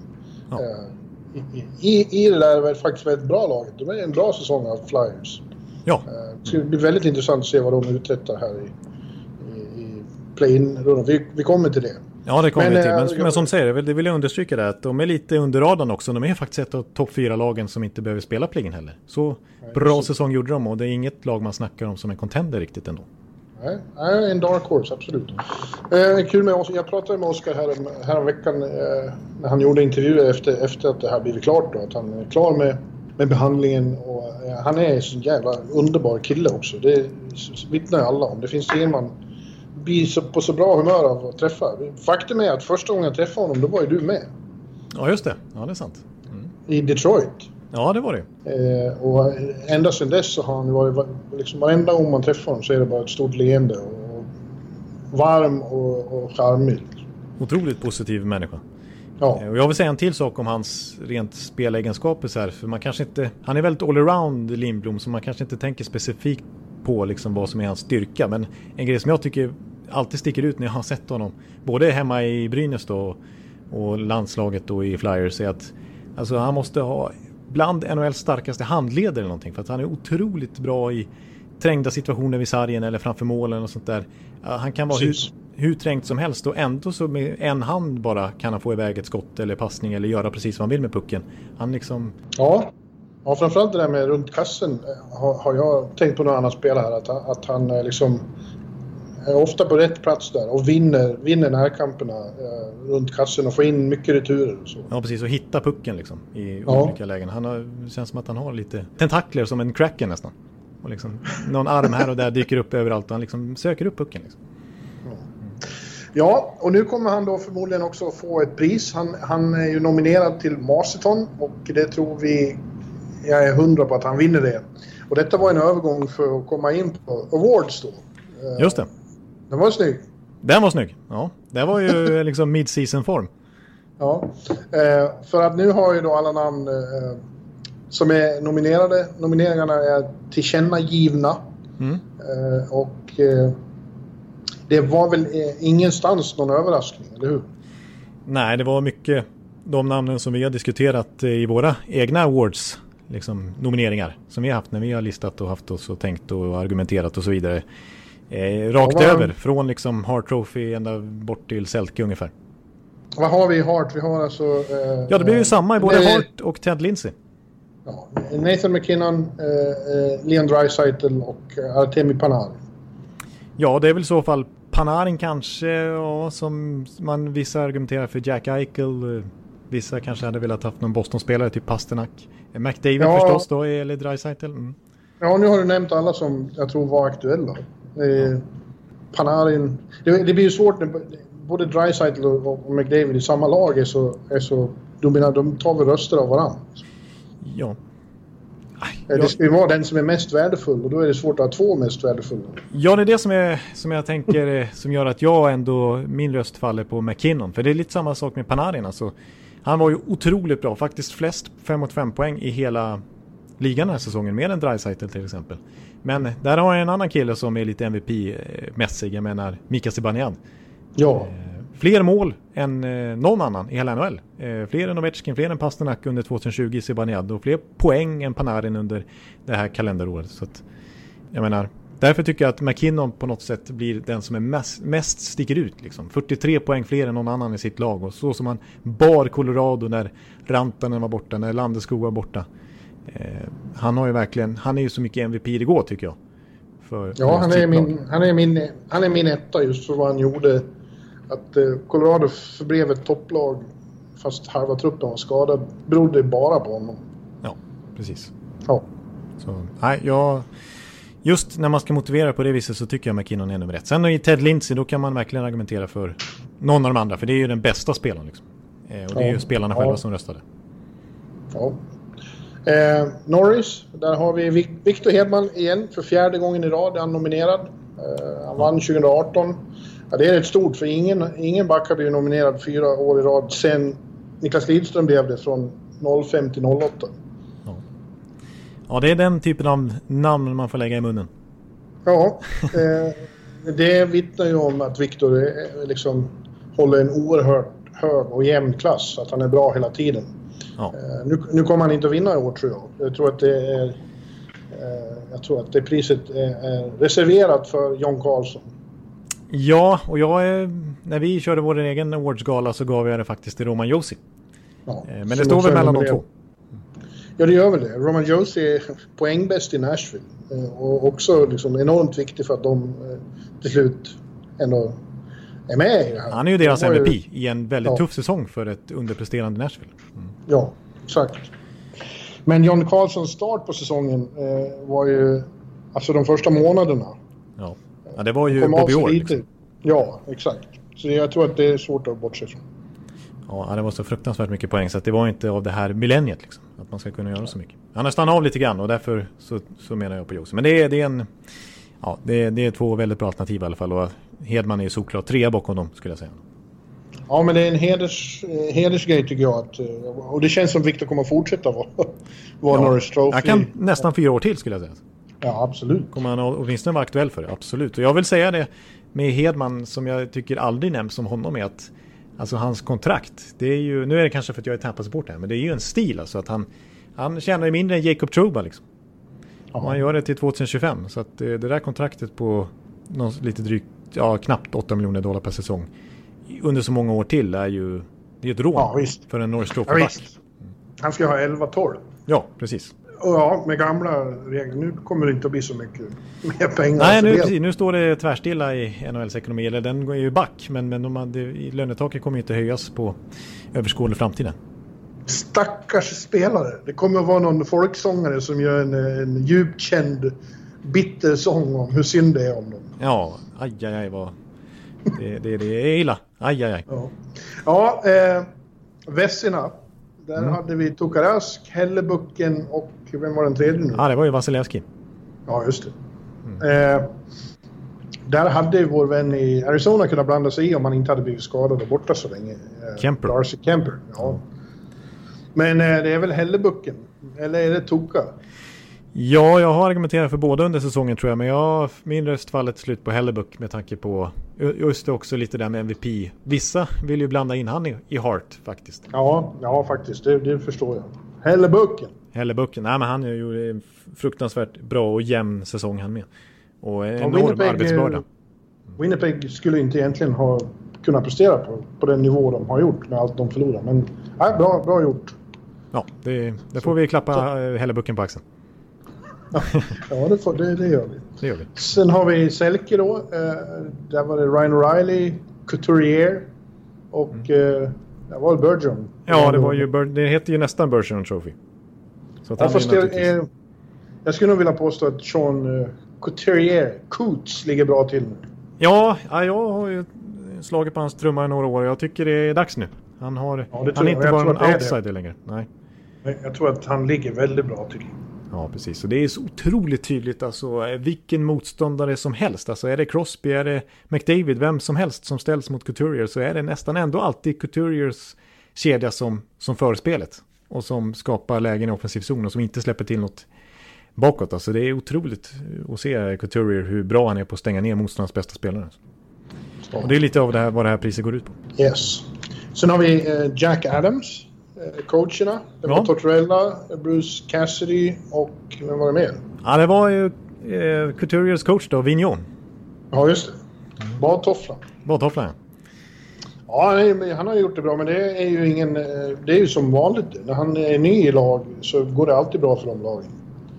Ja. Eh, I, i, det där var faktiskt väldigt bra laget. Det var en bra säsong av Flyers. Ja. Eh, det ska bli väldigt intressant att se vad de uträttar här i, i, i play-in-rundan. Vi, vi kommer till det. Ja, det kommer men, vi till. Men, äh, men som säger, det vill jag understryka det, att de är lite under radarn också. De är faktiskt ett av topp fyra lagen som inte behöver spela play heller. Så nej, bra så. säsong gjorde de och det är inget lag man snackar om som en contender riktigt ändå. Nej, en dark horse, absolut. Eh, kul med oss. Jag pratade med Oskar här, här om veckan eh, när han gjorde intervjuer efter, efter att det här blivit klart. Då, att han är klar med, med behandlingen. Och, eh, han är en så jävla underbar kille också. Det vittnar ju alla om. Det finns ingen man bli så, på så bra humör av att träffa. Faktum är att första gången jag träffade honom, då var ju du med. Ja, just det. Ja, det är sant. Mm. I Detroit. Ja, det var det. Eh, och ända sedan dess så har han varit... Liksom varenda gång man träffar honom så är det bara ett stort leende. Och varm och, och charmig. Otroligt positiv människa. Ja. Eh, och jag vill säga en till sak om hans rent spelegenskaper så här, för man kanske inte... Han är väldigt allround Lindblom, så man kanske inte tänker specifikt på liksom vad som är hans styrka. Men en grej som jag tycker alltid sticker ut när jag har sett honom, både hemma i Brynäs då och landslaget då i Flyers, är att alltså, han måste ha bland NHLs starkaste handleder eller någonting. För att han är otroligt bra i trängda situationer vid sargen eller framför målen och sånt där. Han kan vara hur, hur trängt som helst och ändå så med en hand bara kan han få iväg ett skott eller passning eller göra precis vad han vill med pucken. Han liksom... Ja, Ja, framförallt det där med runt kassen har, har jag tänkt på någon annan spelare här. Att, att han liksom är ofta på rätt plats där och vinner, vinner närkamperna eh, runt kassen och får in mycket returer. Och så. Ja, precis. Och hitta pucken liksom i ja. olika lägen. Han har, det känns som att han har lite tentakler som en cracker nästan. Och liksom, någon arm här och där dyker upp överallt och han liksom söker upp pucken. Liksom. Ja, och nu kommer han då förmodligen också få ett pris. Han, han är ju nominerad till Masterton och det tror vi jag är hundra på att han vinner det. Och detta var en övergång för att komma in på Awards då. Just det. Den var snygg. Den var snygg, ja. Det var ju liksom mid-season form. Ja, eh, för att nu har ju då alla namn eh, som är nominerade, nomineringarna är tillkännagivna. Mm. och det var väl ingenstans någon överraskning, eller hur? Nej, det var mycket de namnen som vi har diskuterat i våra egna awards liksom, nomineringar som vi har haft när vi har listat och haft oss och tänkt och argumenterat och så vidare. Eh, rakt ja, över, från liksom Hart Trophy ända bort till Selke ungefär. Vad har vi i Hart? Vi har alltså... Eh, ja, det blir ju samma i både det... Hart och Ted Lindsay. Ja, Nathan McKinnon, eh, eh, Leon Draisaitl och Artemi Panarin. Ja, det är väl i så fall Panarin kanske, ja, som man vissa argumenterar för Jack Eichel. Vissa kanske hade velat haft någon Boston-spelare, typ Pasternak. McDavid ja. förstås då, eller Draisaitl. Mm. Ja, nu har du nämnt alla som jag tror var aktuella. Eh, Panarin. Det, det, blir ju svårt när både Draisaitl och McDavid i samma lag är så, är så dominanta. De tar väl röster av varandra. Ja. Aj, det ska ju vara den som är mest värdefull och då är det svårt att ha två mest värdefulla. Ja, det är det som, är, som jag tänker som gör att jag ändå, min röst faller på McKinnon. För det är lite samma sak med Panarin. Alltså, han var ju otroligt bra, faktiskt flest 5 mot 5 poäng i hela ligan den här säsongen, mer än Dreisaitl till exempel. Men där har jag en annan kille som är lite MVP-mässig, jag menar Mika Zibanejad. Ja. Eh, fler mål än eh, någon annan i hela NHL. Eh, fler än Ovechkin, fler än Pasternak under 2020 i Zibanejad och fler poäng än Panarin under det här kalenderåret. Så att, jag menar, därför tycker jag att McKinnon på något sätt blir den som är mest, mest sticker ut. Liksom. 43 poäng fler än någon annan i sitt lag och så som han bar Colorado när Rantanen var borta, när Landeskog var borta. Eh, han har ju verkligen, han är ju så mycket MVP det går tycker jag. För ja, han är, min, han, är min, han är min etta just för vad han gjorde. Att eh, Colorado förblev ett topplag fast halva truppen var skadad berodde bara på honom. Ja, precis. Ja. Så, nej, jag... Just när man ska motivera på det viset så tycker jag McKinnon är nummer ett. Sen i Ted Lindsey då kan man verkligen argumentera för någon av de andra. För det är ju den bästa spelaren. Liksom. Eh, och det är ju spelarna ja. själva som röstade. Ja, Eh, Norris, där har vi Victor Hedman igen för fjärde gången i rad är han nominerad. Eh, han vann 2018. Ja, det är rätt stort för ingen, ingen back har blivit nominerad fyra år i rad sen Niklas Lidström blev det från 05 till 08. Ja. ja, det är den typen av namn man får lägga i munnen. Ja, eh, det vittnar ju om att Victor eh, liksom håller en oerhört hög och jämn klass. Att han är bra hela tiden. Ja. Eh, nu, nu kommer han inte att vinna i år tror jag. Jag tror att det är... Eh, jag tror att det priset är, reserverat för John Carlson. Ja, och jag är, när vi körde vår egen Awards-gala så gav jag det faktiskt till Roman Josi. Ja, eh, Men det står väl mellan de två. Ja, det gör väl det. Roman Josi är poängbäst i Nashville. Och också liksom enormt viktig för att de till slut ändå är med i det här. Han är ju deras MVP ju... i en väldigt ja. tuff säsong för ett underpresterande Nashville. Mm. Ja, exakt. Men John Carlsons start på säsongen eh, var ju... Alltså de första månaderna. Ja, ja det var ju Bobby Orr. Liksom. Ja, exakt. Så jag tror att det är svårt att bortse från. Ja, det var så fruktansvärt mycket poäng så att det var inte av det här millenniet liksom. Att man ska kunna göra så mycket. Han har stannat av lite grann och därför så, så menar jag på Jose. Men det är, det är en... Ja, det är, det är två väldigt bra alternativ i alla fall och Hedman är ju såklart trea bakom dem skulle jag säga. Ja, men det är en heders, eh, hedersgrej tycker jag. Att, eh, och det känns som Victor kommer fortsätta vara, vara ja, Norris Trophy. Jag kan nästan fyra år till skulle jag säga. Ja, absolut. Kommer han åtminstone vara aktuell för det, absolut. Och jag vill säga det med Hedman som jag tycker aldrig nämns som honom är att Alltså hans kontrakt, det är ju, nu är det kanske för att jag är Tampa-supporter men det är ju en stil alltså att han, han tjänar ju mindre än Jacob Truba liksom. Och han gör det till 2025 så att det, det där kontraktet på någon, lite drygt, ja knappt 8 miljoner dollar per säsong under så många år till är ju det är ett rån ja, för en Norris Trophy-back. Ja, Han ska ha 11-12. Ja, precis. Och ja, med gamla regler. Nu kommer det inte att bli så mycket mer pengar. Nej, nu, precis, nu står det tvärstilla i NHLs ekonomi. Eller den går ju back. Men, men de hade, lönetaket kommer ju inte höjas på överskådlig framtiden. Stackars spelare. Det kommer att vara någon folksångare som gör en, en djupt känd bitter sång om hur synd det är om dem. Ja, aj, aj, aj vad... Det, det, det är illa. Aj, aj, aj. Ja, ja eh, Vessina. Där mm. hade vi Tokarask, Hellebucken och vem var den tredje nu? Ja, det var ju Vasilevski. Ja, just det. Mm. Eh, där hade vår vän i Arizona kunnat blanda sig i om han inte hade blivit skadad och borta så länge. Eh, Kemper. Darcy Kemper, ja. Men eh, det är väl Hellebucken? Eller är det Toka? Ja, jag har argumenterat för båda under säsongen tror jag, men jag min röst faller till slut på Hellebuck med tanke på just det också lite där med MVP. Vissa vill ju blanda in han i, i Hart faktiskt. Ja, ja faktiskt, det, det förstår jag. Hellebucken. Hellebucken, nej men han gjorde en fruktansvärt bra och jämn säsong han med. Och en enorm Winnipeg, arbetsbörda. Winnipeg skulle inte egentligen ha kunnat prestera på, på den nivå de har gjort med allt de förlorar. Men nej, bra, bra gjort. ja, det, det får vi klappa så. Hellebucken på axeln. ja, det, får, det, det, gör vi. det gör vi. Sen har vi Selke då. Eh, där var det Ryan O'Reilly, Couturier och mm. eh, det var Bergeron. Ja, det, var ju, det heter ju nästan Bergeron Trophy. Så ja, fast jag, eh, jag skulle nog vilja påstå att Sean eh, Couturier, Coots, ligger bra till nu. Ja, ja, jag har ju slagit på hans trumma i några år. Jag tycker det är dags nu. Han, har, ja, han är inte bara en outsider längre. Nej. Jag tror att han ligger väldigt bra till. Ja, precis. Och det är så otroligt tydligt alltså vilken motståndare som helst. Alltså är det Crosby, är det McDavid, vem som helst som ställs mot Couturier så är det nästan ändå alltid Couturiers kedja som, som för spelet. Och som skapar lägen i offensiv zon och som inte släpper till något bakåt. Alltså det är otroligt att se Couturier hur bra han är på att stänga ner motståndarnas bästa spelare. Och det är lite av det här, vad det här priset går ut på. Yes. Sen har vi eh, Jack Adams, coacherna. Det var ja. Tortorella, Bruce Cassidy och vem var det mer? Ja, det var ju eh, Couturiers coach då, Vignon. Ja, just det. Badtofflan. Badtofflan, ja. Ja, han har gjort det bra, men det är ju ingen... Det är ju som vanligt. När han är ny i lag så går det alltid bra för de lagen.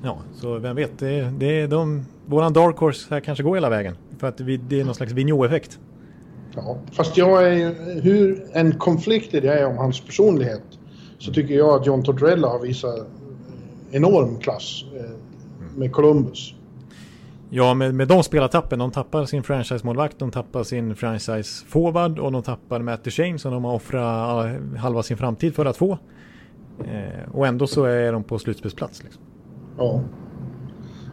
Ja, så vem vet. Det, det är de, våran dark horse här kanske går hela vägen. För att vi, det är någon slags Vigneault-effekt. Ja, fast jag är hur en konfliktig det är om hans personlighet så tycker jag att John Tortorella har visat enorm klass eh, med Columbus. Ja, med, med de spelartappen. De tappar sin franchise-målvakt, de tappar sin franchise-forward och de tappar Matt Duchene som de har offrat halva sin framtid för att få. Eh, och ändå så är de på slutspelsplats. Liksom. Ja.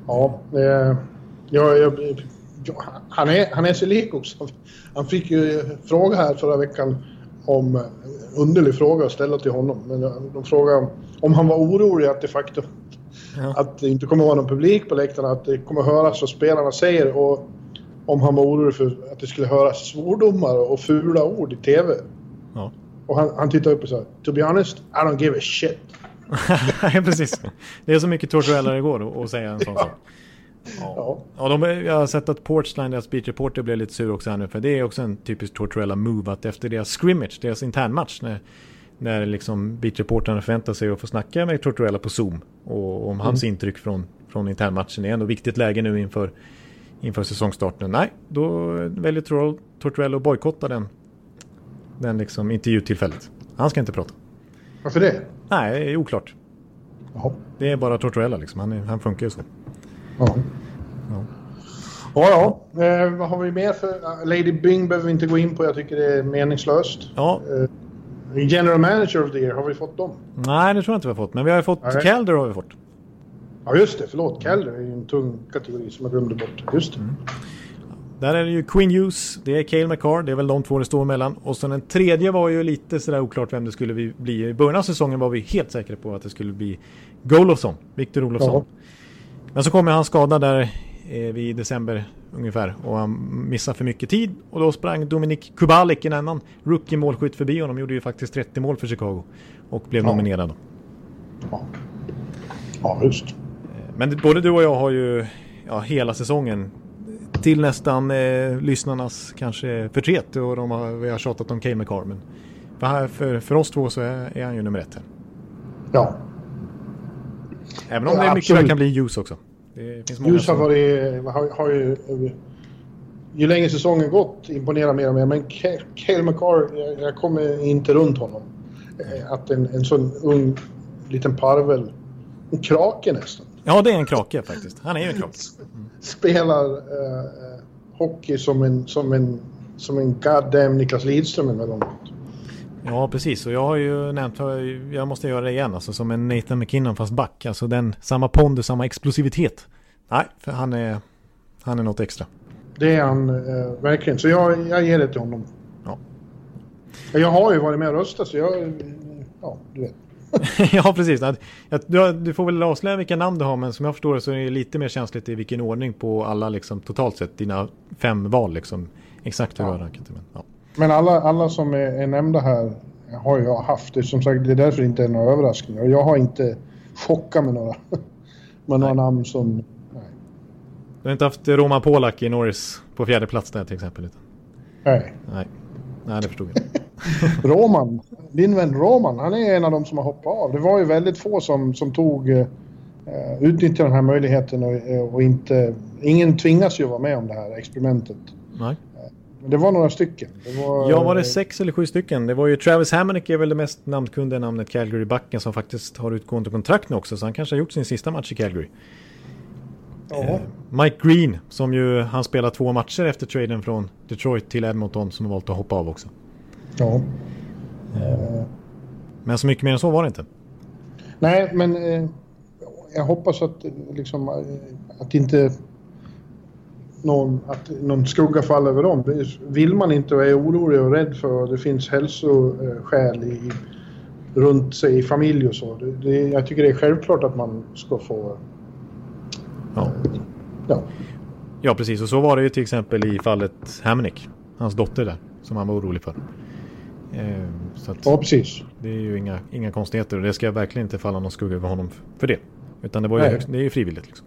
Ja, eh, jag, jag, han, är, han är sig lik också. Han fick ju fråga här förra veckan om underlig fråga att ställa till honom. Men de frågade om han var orolig att det faktum ja. att det inte kommer att vara någon publik på läktarna, att det kommer att höras vad spelarna säger och om han var orolig för att det skulle höras svordomar och fula ord i TV. Ja. Och han, han tittade upp och sa “To be honest, I don't give a shit”. ja, precis. Det är så mycket tortuellare det går att säga en sån ja. sak. Ja. ja. de, jag har sett att Portsline, deras beat reporter, blev lite sur också här nu. För det är också en typisk Tortorella move att efter deras scrimmage, deras internmatch, när, när liksom beat reportrarna förväntar sig att få snacka med Tortorella på Zoom. Och om mm. hans intryck från, från internmatchen. Det är ändå viktigt läge nu inför, inför säsongstarten. Nej, då väljer Tortorella att bojkotta den, den liksom intervjutillfället. Han ska inte prata. Varför det? Nej, det är oklart. Jaha. Det är bara Tortorella liksom. Han, han funkar ju så. Ja. Ja, ja. Eh, vad har vi mer för... Lady Bing behöver vi inte gå in på. Jag tycker det är meningslöst. Ja. Eh, General Manager of the Year, har vi fått dem? Nej, det tror jag inte vi har fått. Men vi har fått... Nej. Calder har vi fått. Ja, just det. Förlåt. Calder är ju en tung kategori som jag glömde bort. Just det. Mm. Där är det ju Queen Hughes, det är Cale McCarr, det är väl de två det står mellan. Och sen den tredje var ju lite sådär oklart vem det skulle bli. I början av säsongen var vi helt säkra på att det skulle bli Golofsson, Victor Olofsson. Ja. Men så kommer han skada där eh, vid december ungefär och han missade för mycket tid och då sprang Dominik Kubalik, en annan rookie-målskytt förbi honom, gjorde ju faktiskt 30 mål för Chicago och blev ja. nominerad. Ja. ja, just. Eh, men både du och jag har ju ja, hela säsongen till nästan eh, lyssnarnas kanske förtret och de har, vi har tjatat om Kay McCarr men för, för, för oss två så är, är han ju nummer ett här. Ja, Även om ja, det mycket absolut. kan bli ljus också. Ljus har varit, har, har ju, ju längre säsongen gått imponerar mer och mer. Men Cale McCarr, jag, kommer inte runt honom. Eh, att en, en sån ung liten parvel, en krake nästan. Ja, det är en krake faktiskt. Han är ju en krake. Mm. Spelar uh, hockey som en, som en, som en goddamn Niklas Lidström emellanåt. Ja, precis. Och jag har ju nämnt, jag måste göra det igen, alltså som en Nathan McKinnon fast back. Alltså den, samma pondus, samma explosivitet. Nej, för han är, han är något extra. Det är han eh, verkligen. Så jag, jag ger det till honom. Ja. Jag har ju varit med och röstat så jag, ja, du vet. ja, precis. Du, får väl avslöja vilka namn du har, men som jag förstår det så är det lite mer känsligt i vilken ordning på alla, liksom, totalt sett, dina fem val, liksom. Exakt hur ja. du har rankat. Men, ja. Men alla, alla som är, är nämnda här har jag haft. Det, som sagt, det är därför det inte är några överraskningar. Jag har inte chockat med några, med några namn som... Nej. Du har inte haft Roman Polak i Norris på fjärde plats där till exempel? Nej. Nej. Nej, det förstod jag. Roman, din vän Roman, han är en av de som har hoppat av. Det var ju väldigt få som, som tog uh, utnyttjade den här möjligheten och, och, inte... Ingen tvingas ju vara med om det här experimentet. Nej. Det var några stycken. Det var, ja, var det sex eller sju stycken? Det var ju Travis Hammonick är väl det mest namnkundiga namnet Calgary-backen som faktiskt har utgående kontrakt nu också. Så han kanske har gjort sin sista match i Calgary. Eh, Mike Green, som ju han spelar två matcher efter traden från Detroit till Edmonton som har valt att hoppa av också. Ja. Eh. Men så mycket mer än så var det inte. Nej, men eh, jag hoppas att, liksom, att inte någon, att någon skugga faller över dem. Vill man inte och är orolig och rädd för det finns hälsoskäl i, runt sig i familj och så. Det, det, jag tycker det är självklart att man ska få... Ja. ja. Ja, precis. Och så var det ju till exempel i fallet Hamnick. Hans dotter där, som han var orolig för. Eh, så ja, precis. Det är ju inga, inga konstigheter och det ska verkligen inte falla någon skugga över honom för det. Utan det, var ju högst, det är ju frivilligt. Liksom.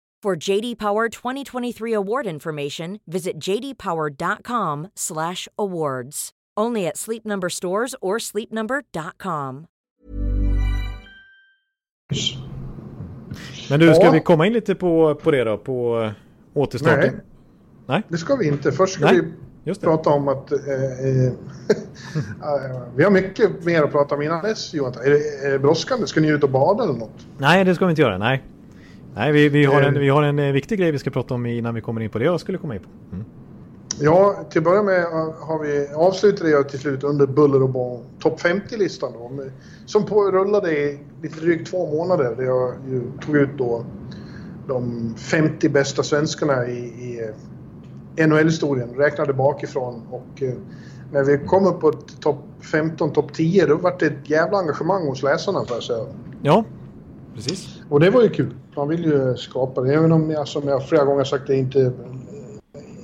For JD Power 2023 award information, visit jdpower.com/awards. Only at Sleep Number stores or sleepnumber.com. Men du, ska ja. vi komma in lite på, på det då, på uh, återstarten? Nej. Nej, det ska vi inte. Först ska Nej. vi prata om att eh, eh, vi har mycket mer att prata om innan dess, Johan. Är det, är det brådskande? Ska ni ut och bada eller något? Nej, det ska vi inte göra. Nej. Nej, vi, vi, har en, vi har en eh, viktig grej vi ska prata om innan vi kommer in på det jag skulle komma in på. Mm. Ja, till att börja med har vi avslutade jag till slut under buller och bång topp 50-listan som på, rullade i lite drygt två månader där jag tog ut då de 50 bästa svenskarna i, i eh, NHL-historien, räknade bakifrån och eh, när vi kom upp på topp 15, topp 10 då var det ett jävla engagemang hos läsarna får jag säga. Ja, precis. Och det var ju kul. Man vill ju skapa det. Även om jag som jag flera gånger sagt det inte...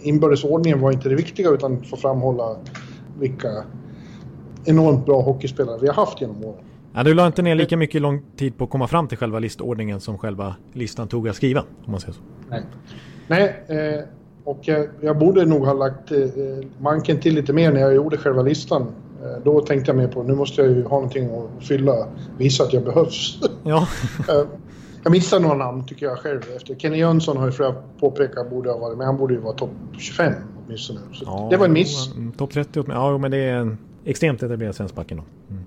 Inbördesordningen var inte det viktiga utan få framhålla vilka enormt bra hockeyspelare vi har haft genom åren. Ja, du la inte ner lika mycket lång tid på att komma fram till själva listordningen som själva listan tog att skriva, om man säger så. Nej, Nej eh, och jag, jag, borde nog ha lagt eh, manken till lite mer när jag gjorde själva listan. Eh, då tänkte jag mer på nu måste jag ju ha någonting att fylla, visa att jag behövs. Ja. Eh, jag missar några namn tycker jag själv. Efter Kenny Jönsson har ju flera påpekat borde ha varit, men han borde ju vara topp 25 åtminstone. Så ja, det var en miss. Topp 30 Ja, men det är en extremt etablerad svensk back mm.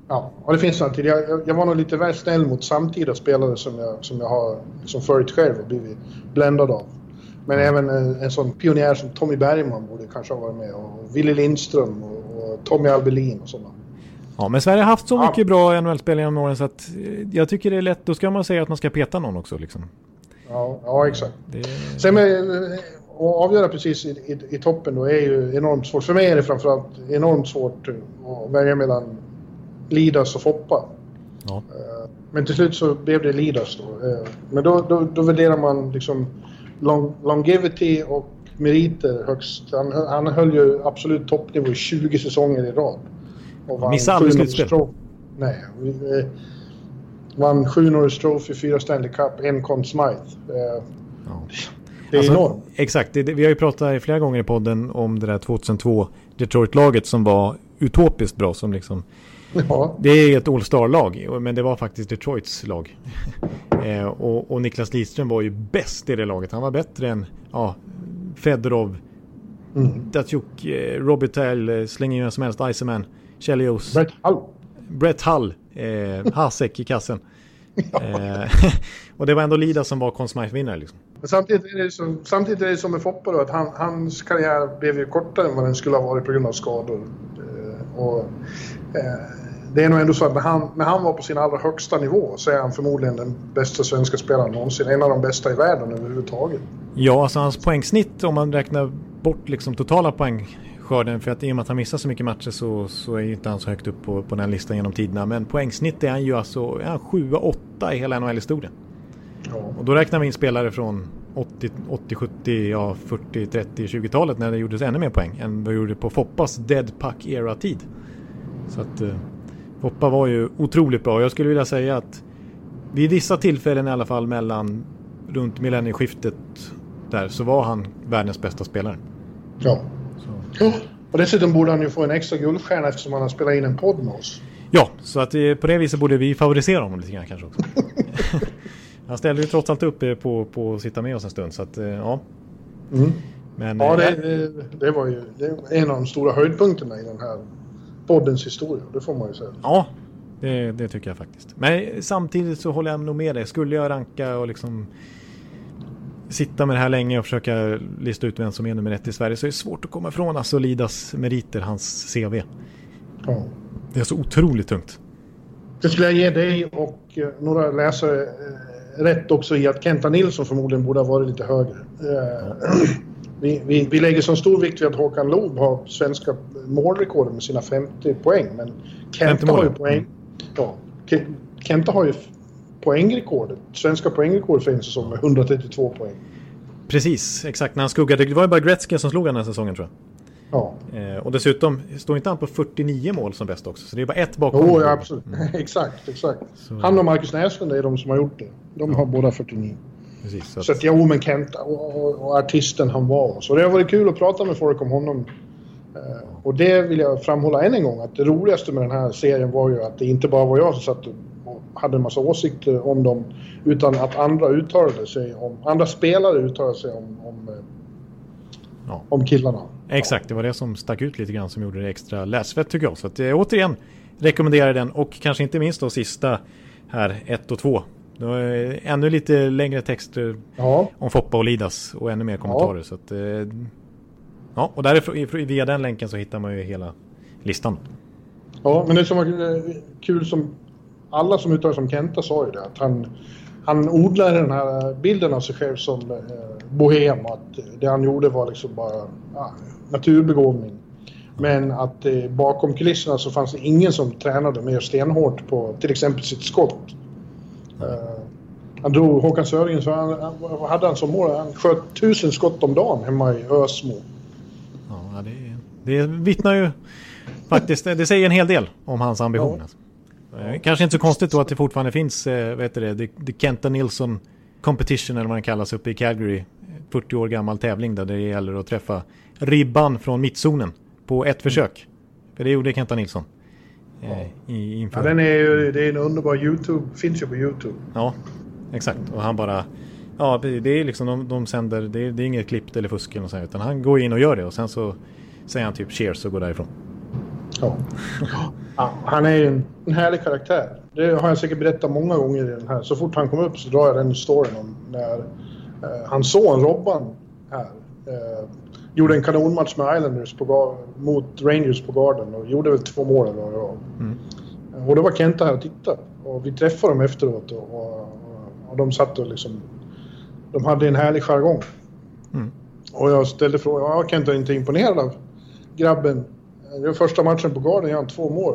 Ja, och det finns några till. Jag, jag var nog lite väl snäll mot samtida spelare som jag, som jag har liksom följt själv och blivit bländad av. Men mm. även en, en sån pionjär som Tommy Bergman borde kanske ha varit med. Och Willy Lindström och, och Tommy Albelin och sådana. Ja, men Sverige har haft så ja. mycket bra NHL-spelare genom åren så att eh, jag tycker det är lätt. Då ska man säga att man ska peta någon också liksom. Ja, ja exakt. Det... Sen med, eh, att avgöra precis i, i, i, toppen då är ju enormt svårt. För mig är det framförallt enormt svårt att välja mellan Lidas och Foppa. Ja. Eh, men till slut så blev det Lidas då. Men då, då, då värderar man liksom long, longevity och meriter högst. Han, han höll ju absolut toppnivå i 20 säsonger i rad. Och Missade aldrig slutspel. Nej. Vi, eh, vann sju Norris Trophy, fyra Stanley Cup, en Conn Smythe. Eh, ja. Det är alltså, enormt. Exakt. Det, vi har ju pratat flera gånger i podden om det där 2002 Detroit-laget som var utopiskt bra. Som liksom, ja. Det är ett All-Star-lag, men det var faktiskt Detroits lag. eh, och, och, Niklas Lidström var ju bäst i det laget. Han var bättre än ja, Fedorov, mm. Datsjuk, eh, Robitaille, eh, släng in vem som helst, Iceman. Chelios. Brett Hull. Brett Hull. Eh, Hasek i kassen. eh, och det var ändå Lida som var Conn vinnare liksom. samtidigt, är det som, samtidigt är det som med Foppa då, att han, hans karriär blev ju kortare än vad den skulle ha varit på grund av skador. Eh, och, eh, det är nog ändå så att när han, när han var på sin allra högsta nivå så är han förmodligen den bästa svenska spelaren någonsin. En av de bästa i världen överhuvudtaget. Ja, alltså hans poängsnitt om man räknar bort liksom totala poäng skörden. För att i och med att han missar så mycket matcher så, så är inte han så högt upp på, på den listan genom tiderna. Men poängsnitt är han ju alltså 7-8 i hela NHL-historien. Ja. Och då räknar vi in spelare från 80, 80 70, ja 40, 30, 20-talet när det gjordes ännu mer poäng än vad gjorde på Foppas Dead Puck Era-tid. Så att Foppa var ju otroligt bra. Jag skulle vilja säga att vid vissa tillfällen i alla fall mellan runt millennieskiftet där så var han världens bästa spelare. Ja. Så. Och dessutom borde han ju få en extra guldstjärna eftersom han har spelat in en podd med oss. Ja, så att eh, på det viset borde vi favorisera honom lite grann kanske också. han ställde ju trots allt upp eh, på, på att sitta med oss en stund så att eh, ja. Mm. Men, ja, det, det, var ju det en av de stora höjdpunkterna i den här poddens historia. Det får man ju säga. Ja, det, det, tycker jag faktiskt. Men samtidigt så håller jag nog med dig. Skulle jag ranka och liksom sitta med det här länge och försöka lista ut vem som är nummer ett i Sverige så är det svårt att komma ifrån Lidas meriter, hans CV. Ja. Det är så otroligt tungt. Det skulle jag ge dig och eh, några läsare eh, rätt också i att Kenta Nilsson förmodligen borde ha varit lite högre. Ja. Vi, vi, vi, lägger så stor vikt vid att Håkan Loob har svenska målrekordet med sina 50 poäng. Men Kenta har ju poäng. Ja, Kenta har ju poängrekordet. Svenska poängrekordet för en säsong med 132 poäng. Precis, exakt. När han skuggade. Det var ju bara Gretzky som slog den här säsongen tror jag. Ja. Eh, och dessutom står inte han på 49 mål som bäst också. Så det är bara ett bakom. Jo, ja, absolut. Exakt, exakt. Så... Han och Marcus Näslund är de som har gjort det. De ja. har båda 49. Precis, så att, så att jo, men Kent och, och, och, artisten han var. Så det har varit kul att prata med folk om honom. Eh, och det vill jag framhålla än en gång att det roligaste med den här serien var ju att det inte bara var jag som satt och hade en massa åsikter om dem utan att andra uttalade sig om, andra spelare uttalade sig om, om, ja. om killarna. Exakt, det var det som stack ut lite grann som gjorde det extra läsvärt tycker jag. Så att, eh, återigen rekommenderar den och kanske inte minst då sista här 1 och 2 det var ännu lite längre texter ja. om Foppa och Lidas och ännu mer kommentarer. Ja. Så att, eh, ja, och därifrån, via den länken så hittar man ju hela listan. Ja, men det som var kul som alla som uttalar som Kenta sa ju det att han, han odlade den här bilden av sig själv som eh, bohem att det han gjorde var liksom bara ja, naturbegåvning. Men att eh, bakom kulisserna så fanns det ingen som tränade mer stenhårt på till exempel sitt skott. Uh, han drog Håkan Söringen, så han, vad hade han som mål? Han sköt tusen skott om dagen hemma i Ösmo. Ja, det, det vittnar ju faktiskt, det säger en hel del om hans ambition. Ja. Alltså. Eh, kanske inte så konstigt då att det fortfarande finns, eh, vad heter det, The, The Kenta Nilsson Competition eller vad den kallas uppe i Calgary. 40 år gammal tävling där det gäller att träffa ribban från mittzonen på ett försök. För det gjorde Kenta Nilsson. I, inför... ja, den är ju, det är en underbar YouTube, finns ju på YouTube. Ja, exakt. Och han bara... Ja, det är liksom, de, de sänder, det är, det är inget klippt eller fusk eller något utan han går in och gör det och sen så säger han typ cheers och går därifrån. Ja. ja han är ju en, en härlig karaktär. Det har jag säkert berättat många gånger i den här. Så fort han kom upp så drar jag den storyn om när eh, hans son Robban här eh, gjorde en kanonmatch med Islanders på, mot Rangers på Garden och gjorde väl två mål eller vad mm. Och då var Kenta här och tittade. Och vi träffade dem efteråt och, och, och de satt och liksom... De hade en härlig jargong. Mm. Och jag ställde frågan, ja Kenta är inte imponerad av grabben. Det var första matchen på Garden, gör han två mål.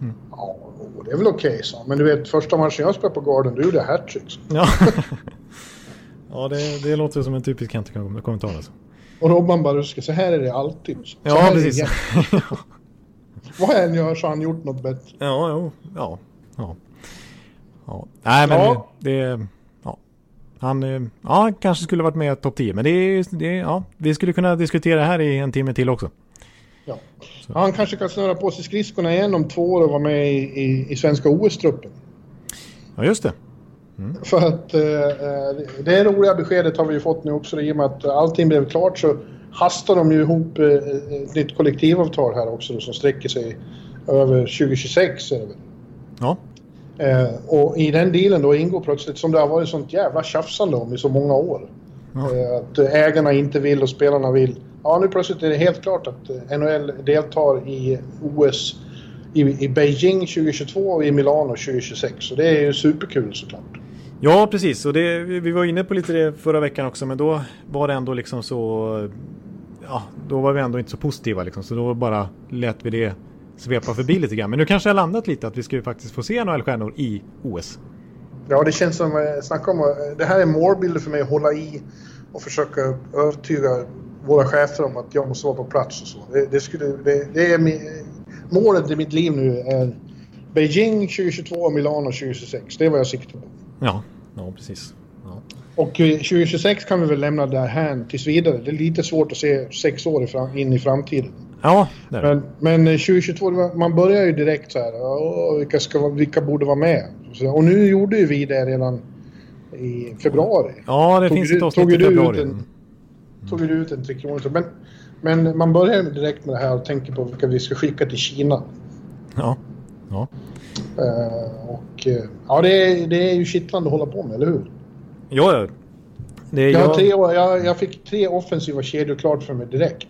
Mm. Ja, det är väl okej, okay, så. Men du vet, första matchen jag spelade på Garden, då gjorde jag hattrick. Ja, ja det, det låter som en typisk Kenta-kommentar alltså. Och Robban bara ruskar, så här är det alltid. Så ja, precis. Vad än gör så har han gjort något bättre. Ja, jo, ja, ja. ja. Nej, men ja. det... Ja. Han ja, kanske skulle varit med i topp 10. Men det, det, ja, vi skulle kunna diskutera det här i en timme till också. Ja. ja. Han kanske kan snöra på sig skridskorna igen om två år och vara med i, i, i svenska OS-truppen. Ja, just det. Mm. För att eh, eh, det roliga beskedet har vi ju fått nu också i och med att allting blev klart så hastar de ju ihop eh, ett nytt kollektivavtal här också då, som sträcker sig över 2026 är det väl? Ja. Eh, och i den dealen då ingår plötsligt, som det har varit sånt jävla tjafsande om i så många år, ja. eh, att ägarna inte vill och spelarna vill. Ja, nu plötsligt är det helt klart att eh, NHL deltar i OS i, i Beijing 2022 och i Milano 2026. Så det är ju superkul såklart. Ja, precis. Och det, vi var inne på lite det förra veckan också, men då var det ändå liksom så... ja, då var vi ändå inte så positiva liksom. Så då bara lät vi det svepa förbi lite grann. Men nu kanske det har landat lite att vi ska ju faktiskt få se NHL-stjärnor i OS. Ja, det känns som, eh, snacka om, eh, det här är målbilder för mig att hålla i och försöka övertyga våra chefer om att jag måste vara på plats och så. Det, det skulle, det, det är målet i mitt liv nu är Beijing 2022 och Milano 2026. Det är vad jag siktar på. Ja, ja precis. Ja. Och 2026 kan vi väl lämna det här tills vidare. Det är lite svårt att se sex år in i framtiden. Ja, det. Men, men 2022, man börjar ju direkt så här. Vilka, ska, vilka borde vara med? Och nu gjorde ju vi det redan i februari. Ja, det tog finns du, ett avsnitt i februari. En, tog du ut en Tre Kronor. Men, men man börjar direkt med det här och tänker på vilka vi ska skicka till Kina. Ja. ja. Uh, och uh, ja, det är, det är ju kittlande att hålla på med, eller hur? Ja, är jag, jag... Tre, jag, jag fick tre offensiva kedjor klart för mig direkt.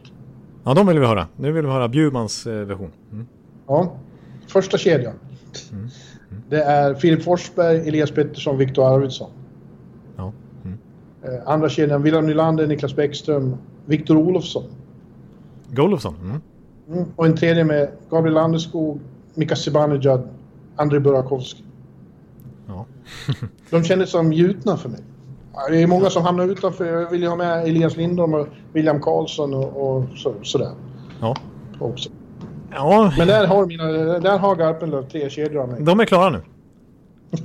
Ja, de vill vi höra. Nu vill vi höra Bjurmans eh, version. Mm. Ja, första kedjan. Mm. Mm. Det är Filip Forsberg, Elias Pettersson, Viktor Arvidsson. Ja. Mm. Eh, andra kedjan, William Nylander, Niklas Bäckström, Viktor Olofsson. Golofsson? Mm. Mm. Och en tredje med Gabriel Landeskog, Mika Zibanejad, Andrei Burakovsky. Ja. De kändes som gjutna för mig. Det är många som hamnar utanför. Jag vill ju ha med Elias Lindholm och William Karlsson och, och så, sådär. Ja. Också. Ja. Men där har, mina, där har Garpenlöv tre kedjor av mig. De är klara nu.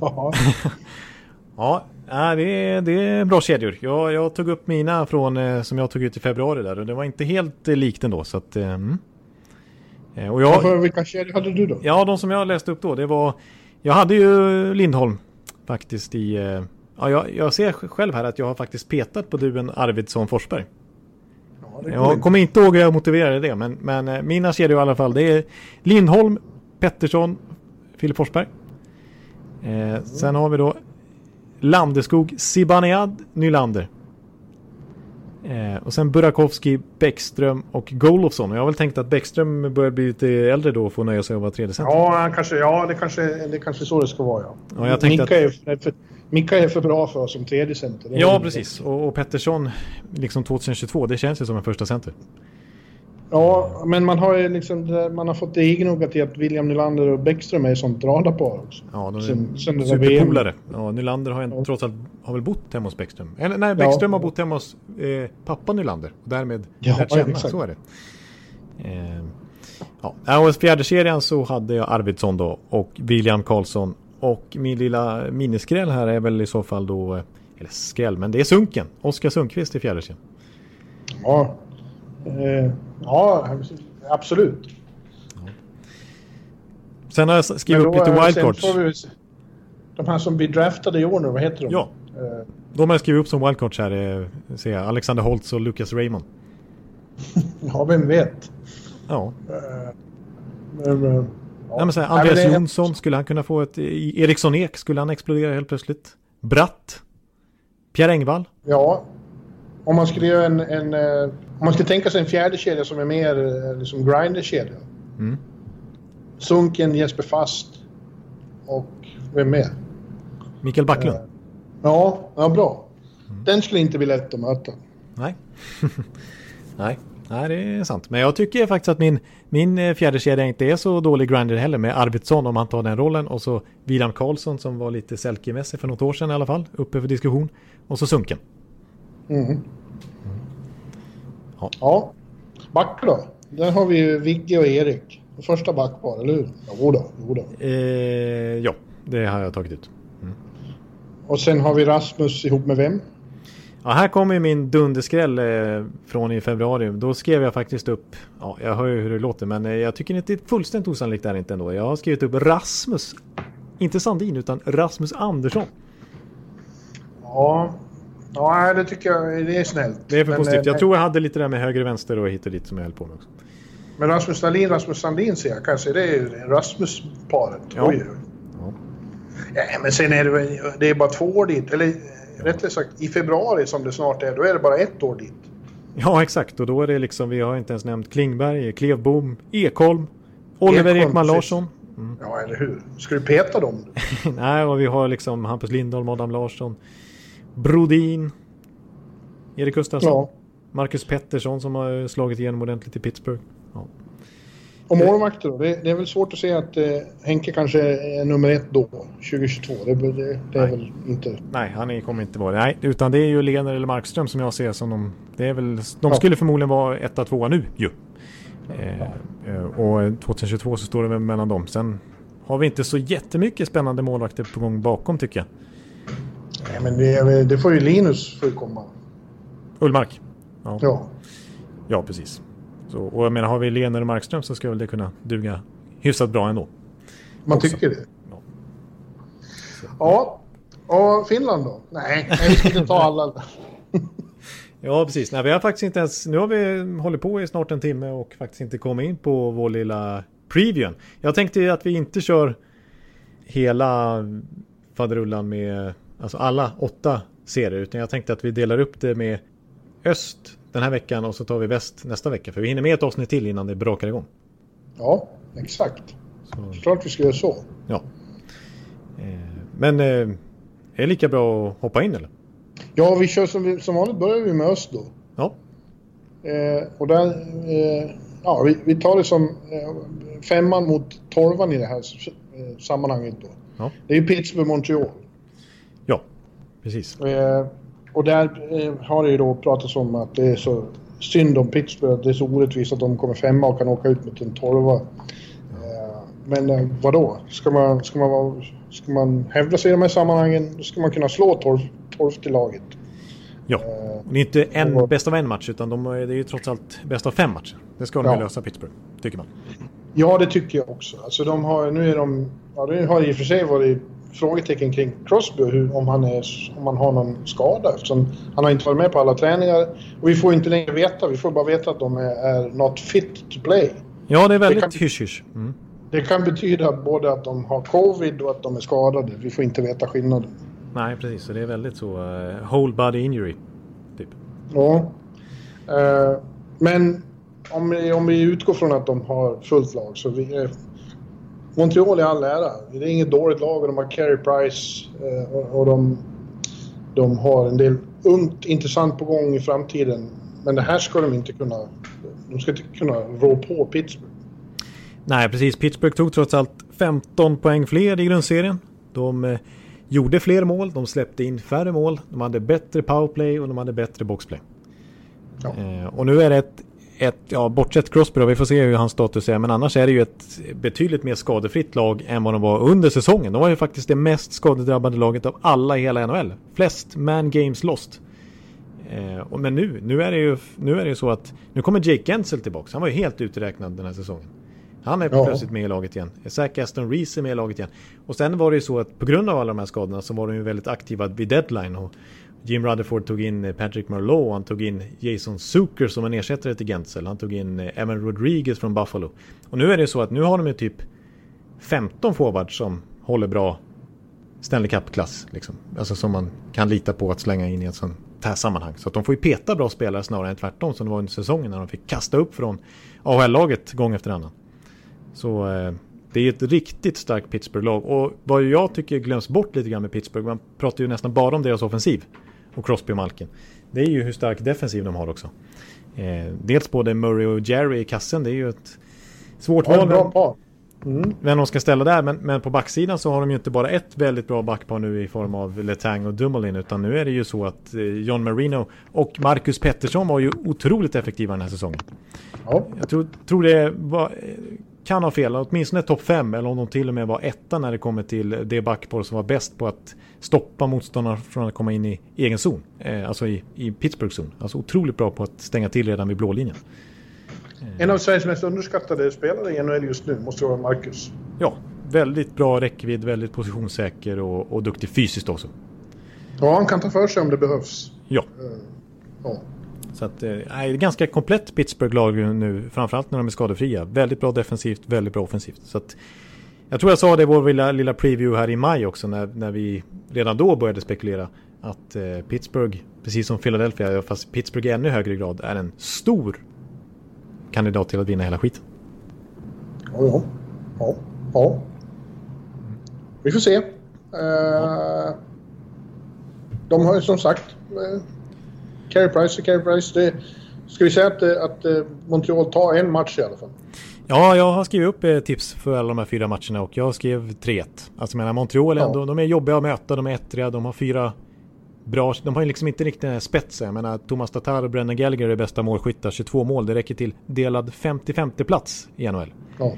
Ja. ja, det är, det är bra kedjor. Jag, jag tog upp mina från eh, som jag tog ut i februari där och det var inte helt eh, likt ändå så att... Mm. Och jag, ja, vilka kedjor hade du då? Ja, de som jag läste upp då det var... Jag hade ju Lindholm faktiskt i Ja, jag, jag, ser själv här att jag har faktiskt petat på duon Arvidsson Forsberg. Ja, jag kommer inte ihåg hur jag motiverade det, men, men eh, mina kedjor i alla fall. Det är Lindholm, Pettersson, Filip Forsberg. Eh, mm. Sen har vi då Landeskog, Zibanejad, Nylander. Eh, och sen Burakovsky, Bäckström och Golofsson. Och jag har väl tänkt att Bäckström börjar bli lite äldre då och få nöja sig av att vara tredje center. Ja, kanske, ja det, kanske, det kanske är så det ska vara. Ja. ja jag tänkte Mika, är för, Mika är för bra för oss som tredje center. Ja, precis. Och, och Pettersson, liksom 2022, det känns ju som en första center. Ja, men man har ju liksom man har fått det egenuggat i att William Nylander och Bäckström är sånt radarpar också. Ja, de är sen, sen superpolare. Ja, Nylander har, en, ja. trots allt har väl bott hemma hos Bäckström. Eller nej, Bäckström ja. har bott hemma hos eh, pappa Nylander. Och därmed ja, lärt känna, så är det. Eh, ja, och fjärde serien så hade jag Arvidsson då och William Karlsson. Och min lilla miniskräll här är väl i så fall då, eh, eller skräll, men det är Sunken. Oskar Sundqvist i fjärde serien. Ja, Eh, ja, absolut. Ja. Sen har jag skrivit upp lite wildcards. de här som blir draftade i år nu, vad heter de? Ja. Uh, de har jag skrivit upp som wildcards här. Eh, ser jag. Alexander Holtz och Lucas Raymond. ja, vem vet? Ja. Men, uh, ja. Nej, men så här, Andreas Nej, Jonsson, skulle han kunna få ett... Eriksson Ek, skulle han explodera helt plötsligt? Bratt? Pierre Engvall? Ja, om man skulle göra en, en om man skulle tänka sig en fjärde kedja som är mer uh, liksom grinder-kedja. Mm. Sunken, Jesper Fast och vem mer? Mikael Backlund? Uh, ja, ja bra. Mm. Den skulle inte bli lätt att möta. Nej. Nej. Nej, det är sant. Men jag tycker faktiskt att min, min fjärde kedja inte är så dålig grinder heller med Arvidsson om han tar den rollen och så William Karlsson som var lite Selke-mässig för något år sedan i alla fall, uppe för diskussion. Och så Sunken. Mm. Ja. ja. Back då? Där har vi ju Vigge och Erik. Första backpar, eller hur? Jo då, jo då. Eh, ja, det har jag tagit ut. Mm. Och sen har vi Rasmus ihop med vem? Ja, här kommer min dunderskräll eh, från i februari. Då skrev jag faktiskt upp, ja, jag hör ju hur det låter, men eh, jag tycker inte det är fullständigt osannolikt är inte ändå. Jag har skrivit upp Rasmus, inte Sandin, utan Rasmus Andersson. Ja, Ja, det tycker jag det är snällt. Det är för men, positivt. Jag eh, tror jag hade lite där med höger vänster och hit och dit som jag höll på med också. Men Rasmus Dahlin, Rasmus Sandin ser jag kanske. Det är Rasmus-paret. Ja. ja. Ja, men sen är det, det är bara två år dit. Eller ja. rättare sagt, i februari som det snart är, då är det bara ett år dit. Ja, exakt. Och då är det liksom, vi har inte ens nämnt Klingberg, Klevbom, Ekholm, Oliver Ekholm, Ekman Larsson. Mm. Ja, eller hur? Ska du peta dem? Nej, och vi har liksom Hampus Lindholm, Adam Larsson. Brodin. Erik Gustafsson. Ja. Marcus Pettersson som har slagit igenom ordentligt i Pittsburgh. Ja. Och målvakter då? Det, det, är väl svårt att säga att eh, Henke kanske är nummer ett då, 2022. Det, det, det är väl inte... Nej, han kommer inte vara det. Nej, utan det är ju Lener eller Markström som jag ser som de... Det är väl, de ja. skulle förmodligen vara etta, tvåa nu ju. Eh, eh och 2022 så står det väl mellan dem. Sen har vi inte så jättemycket spännande målvakter på gång bakom tycker jag. Nej, men det, det får ju Linus få komma. Ullmark? Ja. ja. Ja, precis. Så, och jag menar, har vi Lener och Markström så ska väl det kunna duga hyfsat bra ändå. Man också. tycker det. Ja. ja. Och Finland då? Nej, vi inte ta alla. ja, precis. Nej, vi har faktiskt inte ens... Nu har vi hållit på i snart en timme och faktiskt inte kommit in på vår lilla previewen. Jag tänkte att vi inte kör hela faderullan med alltså alla åtta serier. Utan jag tänkte att vi delar upp det med öst den här veckan och så tar vi väst nästa vecka. För vi hinner med ett avsnitt till innan det brakar igång. Ja, exakt. Så. Klart vi ska göra så. Ja. Eh, men eh, är det lika bra att hoppa in eller? Ja, vi kör som, som vanligt börjar vi med öst då. Ja. Eh, och där, eh, ja, vi, vi, tar det som eh, femman mot tolvan i det här eh, sammanhanget då. Ja. Det är Pittsburgh-Montreal. Precis. Och där eh, har det ju då pratats om att det är så synd om Pittsburgh, det är så orättvist att de kommer femma och kan åka ut mot en tolva. Eh, men eh, vadå? Ska man, ska, man vara, ska man hävda sig i de här sammanhangen, då ska man kunna slå tolv, tolfte laget. Ja, det är inte en och, bäst av en match utan de, det är ju trots allt bäst av fem matcher. Det ska de ja. lösa Pittsburgh, tycker man. Ja, det tycker jag också. Alltså de har, nu är de, ja det har i och för sig varit frågetecken kring Crosby, hur, om, han är, om han har någon skada eftersom han har inte varit med på alla träningar. Och vi får inte längre veta, vi får bara veta att de är, är not fit to play. Ja, det är väldigt hysch-hysch. Mm. Det kan betyda både att de har covid och att de är skadade. Vi får inte veta skillnaden. Nej, precis. Så det är väldigt så uh, whole body injury. Typ. Ja. Uh, men om, om vi utgår från att de har fullt lag så vi, uh, Montreal i all ära. Det är inget dåligt lag och de har Carey Price eh, och de, de har en del ungt intressant på gång i framtiden. Men det här ska de inte kunna... De ska inte kunna rå på Pittsburgh. Nej, precis. Pittsburgh tog trots allt 15 poäng fler i grundserien. De eh, gjorde fler mål, de släppte in färre mål, de hade bättre powerplay och de hade bättre boxplay. Ja. Eh, och nu är det ett ett, ja bortsett Crosby då, vi får se hur hans status är, men annars är det ju ett betydligt mer skadefritt lag än vad de var under säsongen. De var ju faktiskt det mest skadedrabbade laget av alla i hela NHL. Flest man games lost. Eh, men nu, nu är det ju nu är det så att nu kommer Jake Gensel tillbaka. Han var ju helt uträknad den här säsongen. Han är ja. plötsligt med i laget igen. Zach Aston Reese är med i laget igen. Och sen var det ju så att på grund av alla de här skadorna så var de ju väldigt aktiva vid deadline. Och Jim Rutherford tog in eh, Patrick Marleau, han tog in Jason Zucker som en ersättare till Gentzel. han tog in eh, Evan Rodriguez från Buffalo. Och nu är det så att nu har de ju typ 15 forwards som håller bra Stanley Cup-klass. Liksom. Alltså som man kan lita på att slänga in i ett sånt här sammanhang. Så att de får ju peta bra spelare snarare än tvärtom som det var under säsongen när de fick kasta upp från AHL-laget gång efter annan. Så eh, det är ett riktigt starkt Pittsburgh-lag. Och vad jag tycker glöms bort lite grann med Pittsburgh, man pratar ju nästan bara om deras offensiv och Crosby och Malkin. Det är ju hur stark defensiv de har också. Eh, dels både Murray och Jerry i kassen, det är ju ett svårt ja, val. Par. Mm. Vem de ska ställa där, men, men på backsidan så har de ju inte bara ett väldigt bra backpar nu i form av Letang och Dumoulin, utan nu är det ju så att eh, John Marino och Marcus Pettersson var ju otroligt effektiva den här säsongen. Ja. Jag tror, tror det var kan ha fel, åtminstone topp 5 eller om de till och med var etta när det kommer till det backpar som var bäst på att stoppa motståndare från att komma in i egen zon. Eh, alltså i, i Pittsburghs zon. Alltså otroligt bra på att stänga till redan vid blålinjen. En av Sveriges mest underskattade spelare i NHL just nu måste vara Marcus. Ja, väldigt bra räckvidd, väldigt positionssäker och, och duktig fysiskt också. Ja, han kan ta för sig om det behövs. Ja. Uh, ja. Så att, eh, ganska komplett Pittsburgh-lag nu, framförallt när de är skadefria. Väldigt bra defensivt, väldigt bra offensivt. Så att, jag tror jag sa det i vår lilla, lilla preview här i maj också när, när vi redan då började spekulera att eh, Pittsburgh, precis som Philadelphia, fast Pittsburgh i ännu högre grad, är en stor kandidat till att vinna hela skiten. Ja, ja, ja. Vi får se. Uh, de har ju som sagt uh, Carey Price och Carey Price. Det, Ska vi säga att, eh, att eh, Montreal tar en match i alla fall? Ja, jag har skrivit upp eh, tips för alla de här fyra matcherna och jag skrev 3-1. Alltså menar Montreal ändå, ja. de är jobbiga att möta, de är ettriga, de har fyra bra, de har liksom inte riktigt den här spetsen. Jag menar Thomas Tatar och Brennan Gallagher är bästa målskyttar, 22 mål, det räcker till delad 50-50 plats i NHL. Ja.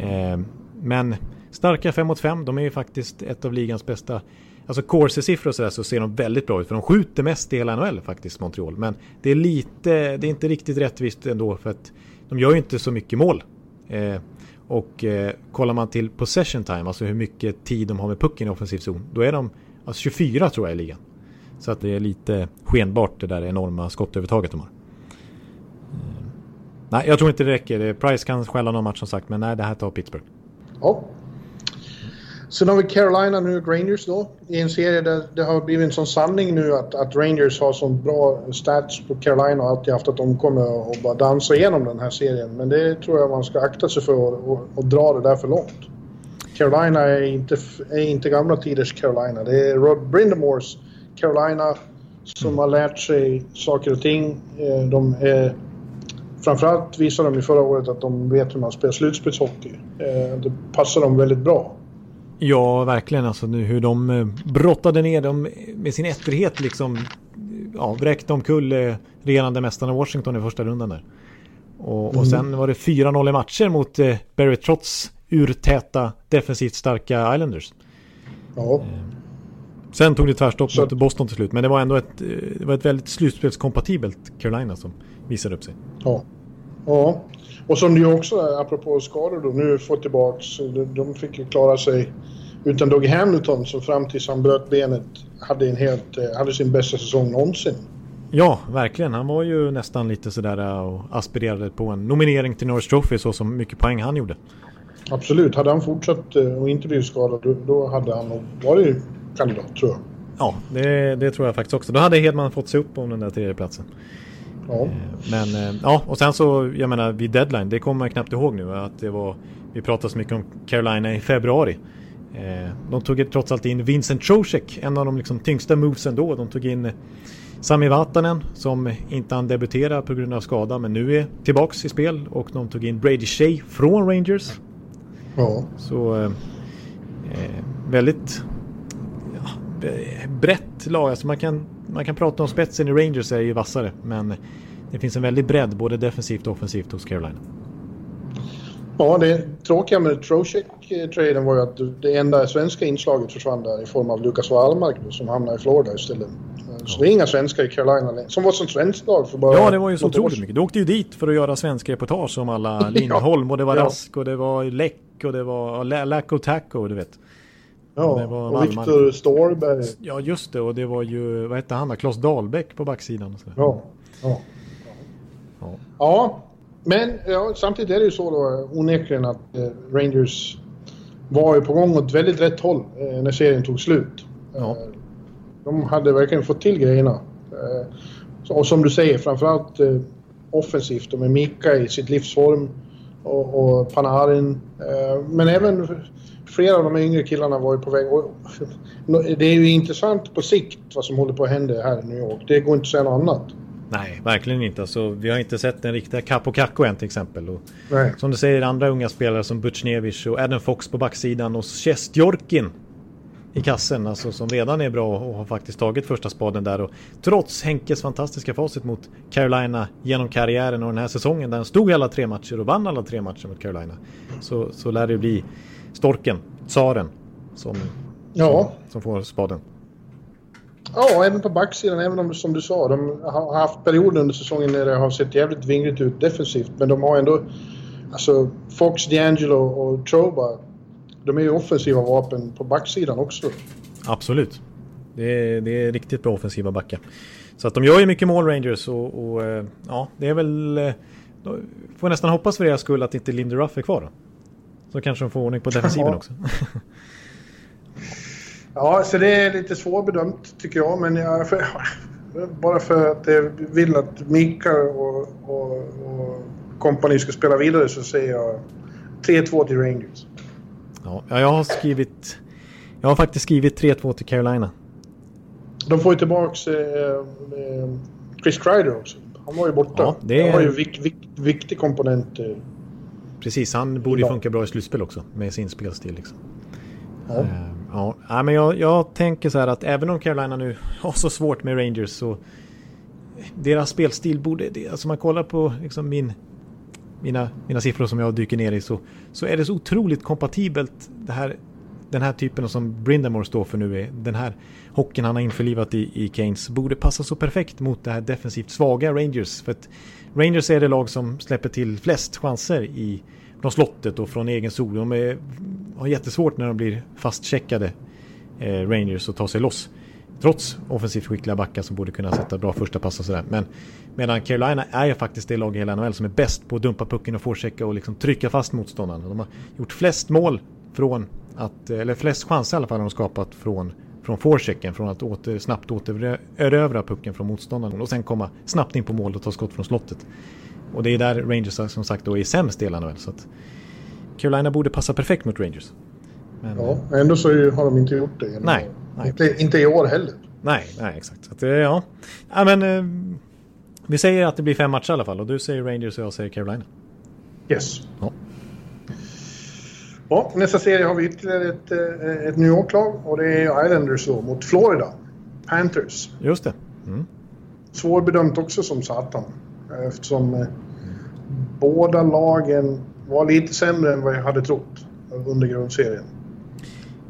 Eh, men starka 5 mot 5, de är ju faktiskt ett av ligans bästa Alltså Corsi-siffror och sådär så ser de väldigt bra ut för de skjuter mest i hela NHL faktiskt Montreal. Men det är lite, det är inte riktigt rättvist ändå för att de gör ju inte så mycket mål. Eh, och eh, kollar man till possession time, alltså hur mycket tid de har med pucken i offensiv zon, då är de alltså 24 tror jag i ligan. Så att det är lite skenbart det där enorma skottövertaget de har. Eh, nej, jag tror inte det räcker. Eh, Price kan skälla någon match som sagt, men nej, det här tar Pittsburgh. Ja, Sen har vi Carolina nu, Rangers då, i en serie där det har blivit en sån sanning nu att, att Rangers har så bra stats på Carolina och alltid haft att de kommer att bara dansa igenom den här serien. Men det tror jag man ska akta sig för att dra det där för långt. Carolina är inte, är inte gamla tiders Carolina. Det är Rod Brindamores Carolina som mm. har lärt sig saker och ting. Eh, de är, framförallt visade de i förra året att de vet hur man spelar slutspelshockey. Eh, det passar dem väldigt bra. Ja, verkligen. Alltså nu hur de eh, brottade ner dem med sin etterhet liksom. Ja, vräkte omkull eh, regerande mästarna Washington i första rundan där. Och, och mm. sen var det 4-0 i matcher mot eh, Barry trots urtäta defensivt starka Islanders. Ja. Eh, sen tog det tvärstopp Så... mot Boston till slut. Men det var ändå ett, det var ett väldigt slutspelskompatibelt Carolina som visade upp sig. Ja. Ja. Och som du också, apropå skador då, nu fått tillbaks, de fick ju klara sig utan Dougie Hamilton som fram tills han bröt benet hade, en helt, eh, hade sin bästa säsong någonsin. Ja, verkligen. Han var ju nästan lite sådär eh, och aspirerade på en nominering till Norris Trophy så som mycket poäng han gjorde. Absolut. Hade han fortsatt eh, och inte blivit skadad då hade han nog varit kandidat tror jag. Ja, det, det, tror jag faktiskt också. Då hade Hedman fått se upp om den där tredjeplatsen. Ja. Men ja, och sen så, jag menar vid deadline, det kommer man knappt ihåg nu att det var, vi pratade så mycket om Carolina i februari. Eh, de tog trots allt in Vincent Trocek, en av de liksom tyngsta movesen då. De tog in Sami Vatanen som inte hann debutera på grund av skada men nu är tillbaks i spel och de tog in Brady Shea från Rangers. Ja. Så eh, eh väldigt ja, brett lag. Alltså man, kan, man kan prata om spetsen i Rangers är ju vassare men det finns en väldig bredd både defensivt och offensivt hos Carolina. Ja, det tråkiga med Trocek-traden var ju att det enda svenska inslaget försvann där i form av Lukas Wallmark som hamnade i Florida istället. Så det är inga svenskar i Carolina längre. Som var som svenskt lag för bara Ja, det var ju så otroligt mycket. Du åkte ju dit för att göra svenska reportage om alla Lindholm och det var ja. Rask och det var Läck och det var Lack och Taco, du vet. Ja, och Viktor Storberg. Ja, just det. Och det var ju, vad hette han då? Klas Dahlbäck på backsidan. Och så. Ja. Ja. Ja. Men ja, samtidigt är det ju så då onekligen att eh, Rangers var ju på gång åt väldigt rätt håll eh, när serien tog slut. Ja. Eh, de hade verkligen fått till grejerna. Eh, och som du säger, framförallt eh, offensivt och med Mika i sitt livsform och, och Panarin. Eh, men även flera av de yngre killarna var ju på väg. Och, det är ju intressant på sikt vad som håller på att hända här i New York. Det går inte att säga något annat. Nej, verkligen inte. Alltså, vi har inte sett den riktiga Capo Cacco än till exempel. Och, som du säger, andra unga spelare som Butchnevich och Adam Fox på backsidan och Sjestjorkin i kassen. Alltså, som redan är bra och har faktiskt tagit första spaden där. Och trots Henkes fantastiska facit mot Carolina genom karriären och den här säsongen där han stod alla tre matcher och vann alla tre matcher mot Carolina. Så, så lär det bli Storken, tsaren, som, ja. som, som får spaden. Ja, även på backsidan, även om som du sa, de har haft perioder under säsongen när det har sett jävligt vingligt ut defensivt. Men de har ändå, alltså Fox, D'Angelo och Troba, de är ju offensiva vapen på backsidan också. Absolut. Det är, det är riktigt bra offensiva backar. Så att de gör ju mycket mål Rangers och, och eh, ja, det är väl... Eh, får nästan hoppas för deras skull att inte Lindy Ruff är kvar då. Så kanske de får ordning på defensiven ja. också. Ja, så det är lite svårbedömt tycker jag. Men jag, för, bara för att jag vill att Mika och, och, och kompani ska spela vidare så säger jag 3-2 till Rangers. Ja, jag har skrivit... Jag har faktiskt skrivit 3-2 till Carolina. De får ju tillbaks eh, eh, Chris Kreider också. Han var ju borta. Ja, det är- Han var ju vik, vik, viktig komponent. eh, Precis, han borde ju funka bra i slutspel också med sin spelstil. Liksom. Ja. Eh, ja. ja, men jag, jag tänker så här att även om Carolina nu har så svårt med Rangers så deras spelstil borde, det, alltså man kollar på liksom min, mina, mina siffror som jag dyker ner i så, så är det så otroligt kompatibelt det här, den här typen som Brindamore står för nu är den här hockeyn han har införlivat i, i Keynes borde passa så perfekt mot det här defensivt svaga Rangers. För att Rangers är det lag som släpper till flest chanser i, från slottet och från egen zon. De är, har jättesvårt när de blir fastcheckade eh, Rangers att ta sig loss. Trots offensivt skickliga backar som borde kunna sätta bra första pass och sådär. Men medan Carolina är ju faktiskt det lag i hela NHL som är bäst på att dumpa pucken och forechecka och liksom trycka fast motståndaren. De har gjort flest mål från att, eh, eller flest chanser i alla fall har de skapat från, från forechecken, från att åter, snabbt återerövra pucken från motståndaren och sen komma snabbt in på mål och ta skott från slottet. Och det är där Rangers som sagt då är sämst i hela NHL. Så att Carolina borde passa perfekt mot Rangers. Men, Ja, ändå så har de inte gjort det. än. Nej, nej. Inte, inte i år heller. Nej, nej exakt. Så att, eh, ja. ja, men eh, vi säger att det blir fem matcher i alla fall och du säger Rangers och jag säger Carolina. Yes. Ja. Ja, nästa serie har vi ytterligare ett, eh, ett New York-lag och det är Islanders då mot Florida. Panthers. Just det. Mm. Svårbedömt också som satan. Eftersom eh, båda lagen var lite sämre än vad jag hade trott under grundserien.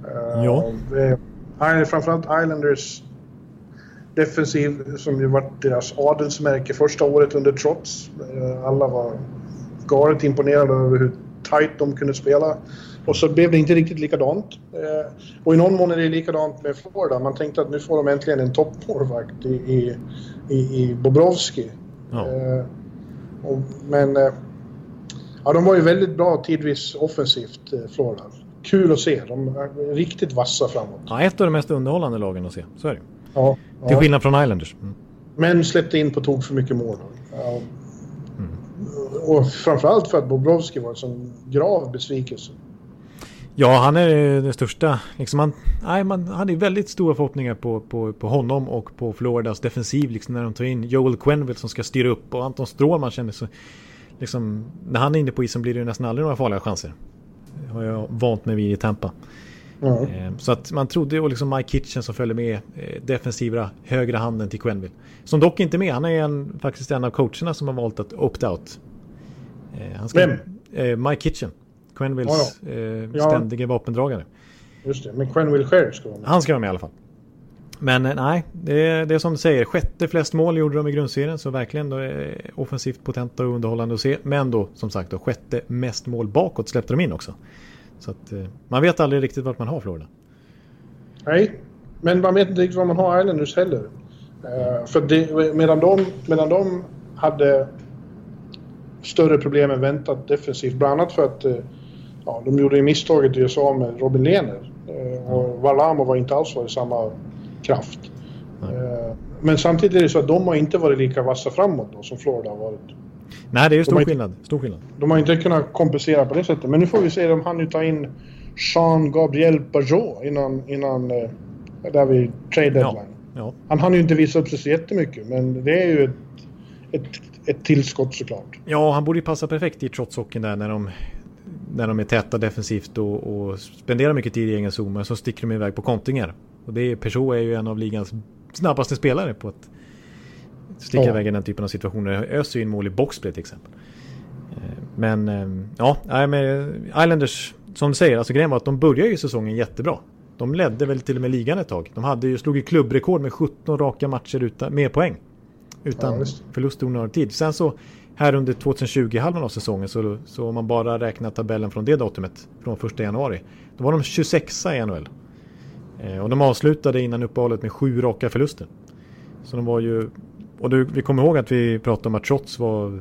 Eh, Ja. Nej, framförallt Islanders defensiv som ju varit deras adelsmärke första året under Trots. Eh, Alla var galet imponerade över hur tight de kunde spela. Och så blev det inte riktigt likadant. Eh, Och i någon mån är det likadant med Florida. Man tänkte att nu får de äntligen en toppmålvakt i, i, i, i Bobrovski. Ja. Och, men ja, de var ju väldigt bra tidvis offensivt, eh, Florida. Kul att se. De är riktigt vassa framåt. ja, ett av de mest underhållande lagen att se. Så är det Ja, Till ja. skillnad från Islanders. Mm. Men släppte in på tok för mycket mål. Ja. Och framförallt för att Bobrovski var en sån grav besvikelse. Ja, han är det största. Liksom man, nej, man hade väldigt stora förhoppningar på, på, på honom och på Floridas defensiv. Liksom när de tar in Joel Quenneville som ska styra upp och Anton Strålman kände så... Liksom, när han är inne på isen blir det ju nästan aldrig några farliga chanser. Det har jag vant mig vid i Tampa. Ja. Eh, Så att man trodde och liksom Mike Kitchen som följde med eh, defensiva högra handen till Quenneville. Som dock inte är med. Han är en, faktiskt en av coacherna som har valt att opt-out. Eh, han Vem? Eh, Mike Kitchen. Quenvilles eh, Ja. ständige vapendragare. Just det, men Quenneville själv ska vara med. Han ska vara med i alla fall. Men eh, nej, det är, det är som du säger. Sjätte flest mål gjorde de i grundserien. Så verkligen då, eh, offensivt potenta och underhållande att se. Men då som sagt då, sjätte mest mål bakåt släppte de in också. Så att eh, man vet aldrig riktigt vart man har Florida. Nej, men man vet inte riktigt vad man har Islanders heller. Eh, för det, medan, de, medan de hade större problem än väntat defensivt, bland annat för att eh, ja, de gjorde ju misstaget sig av med Robin Lehner. Eh, och Varlamov var inte alls var i samma kraft. Eh, men samtidigt är det så att de har inte varit lika vassa framåt då, som Florida har varit. Nej, det är ju stor har- skillnad. Stor skillnad. De har inte kunnat kompensera på det sättet. Men nu får vi se om han nu tar in Jean Gabriel Pajot innan, innan eh, där vid trade deadline. Ja. Han hann ju inte visa upp sig så jättemycket, men det är ju ett, ett, ett tillskott såklart. Ja, han borde ju passa perfekt i trotshockeyn där när de, när de är täta defensivt och, och spenderar mycket tid i egen zon. Men så sticker de iväg på kontringar. Och det är, Peugeot är ju en av ligans snabbaste spelare på att sticka Ja. iväg i den typen av situationer. Öser ju in mål i boxplay till exempel. Eh, Men eh, ja, med Islanders, som du säger, alltså grejen var att de började ju säsongen jättebra. De ledde väl till och med ligan ett tag. De hade ju, slog ju klubbrekord med 17 raka matcher utan, med poäng. Utan Ja, förlust under tid. Sen så här under 2020-halvan av säsongen så, så om man bara räknar tabellen från det datumet, från 1 januari, då var de 26 i NHL. Eh, och de avslutade innan uppehållet med sju raka förluster. Så de var ju, och du, vi kommer ihåg att vi pratade om att Trots var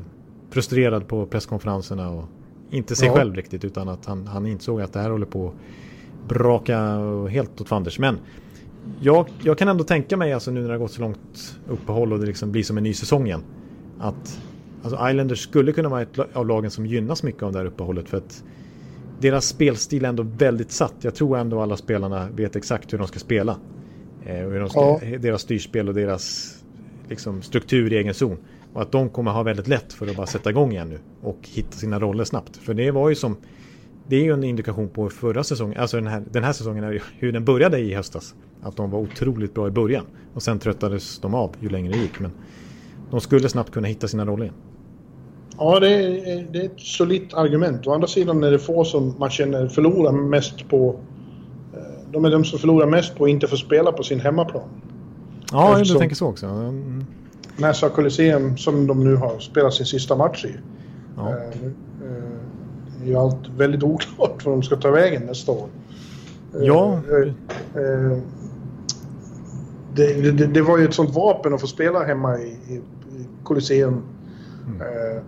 frustrerad på presskonferenserna och inte sig Ja. själv riktigt utan att han, han insåg att det här håller på att braka helt åt fanders. Men jag, jag kan ändå tänka mig, alltså nu när det har gått så långt uppehåll och det liksom blir som en ny säsong igen, att alltså Islanders skulle kunna vara ett av lagen som gynnas mycket av det här uppehållet för att deras spelstil är ändå väldigt satt. Jag tror ändå alla spelarna vet exakt hur de ska spela. Eh, och hur de ska, Ja. Deras styrspel och deras liksom, struktur i egen zon. Och att de kommer ha väldigt lätt för att bara sätta igång igen nu och hitta sina roller snabbt. För det var ju som det är ju en indikation på förra säsongen, alltså den här, den här säsongen, är hur den började i höstas. Att de var otroligt bra i början. Och sen tröttades de av ju längre det gick. Men de skulle snabbt kunna hitta sina roller igen. Ja, det är, det är ett solitt argument. Å andra sidan är det få som man känner förlorar mest på... Eh, de är de som förlorar mest på att inte få spela på sin hemmaplan. Ja, Eftersom, du tänker så också. Mm. Nasa Coliseum, som de nu har spelat sin sista match i. Ja. Eh, eh, är ju allt väldigt oklart var de ska ta vägen nästa år. Ja. Det, det, det, var ju ett sånt vapen att få spela hemma i, i Colosseum. Mm.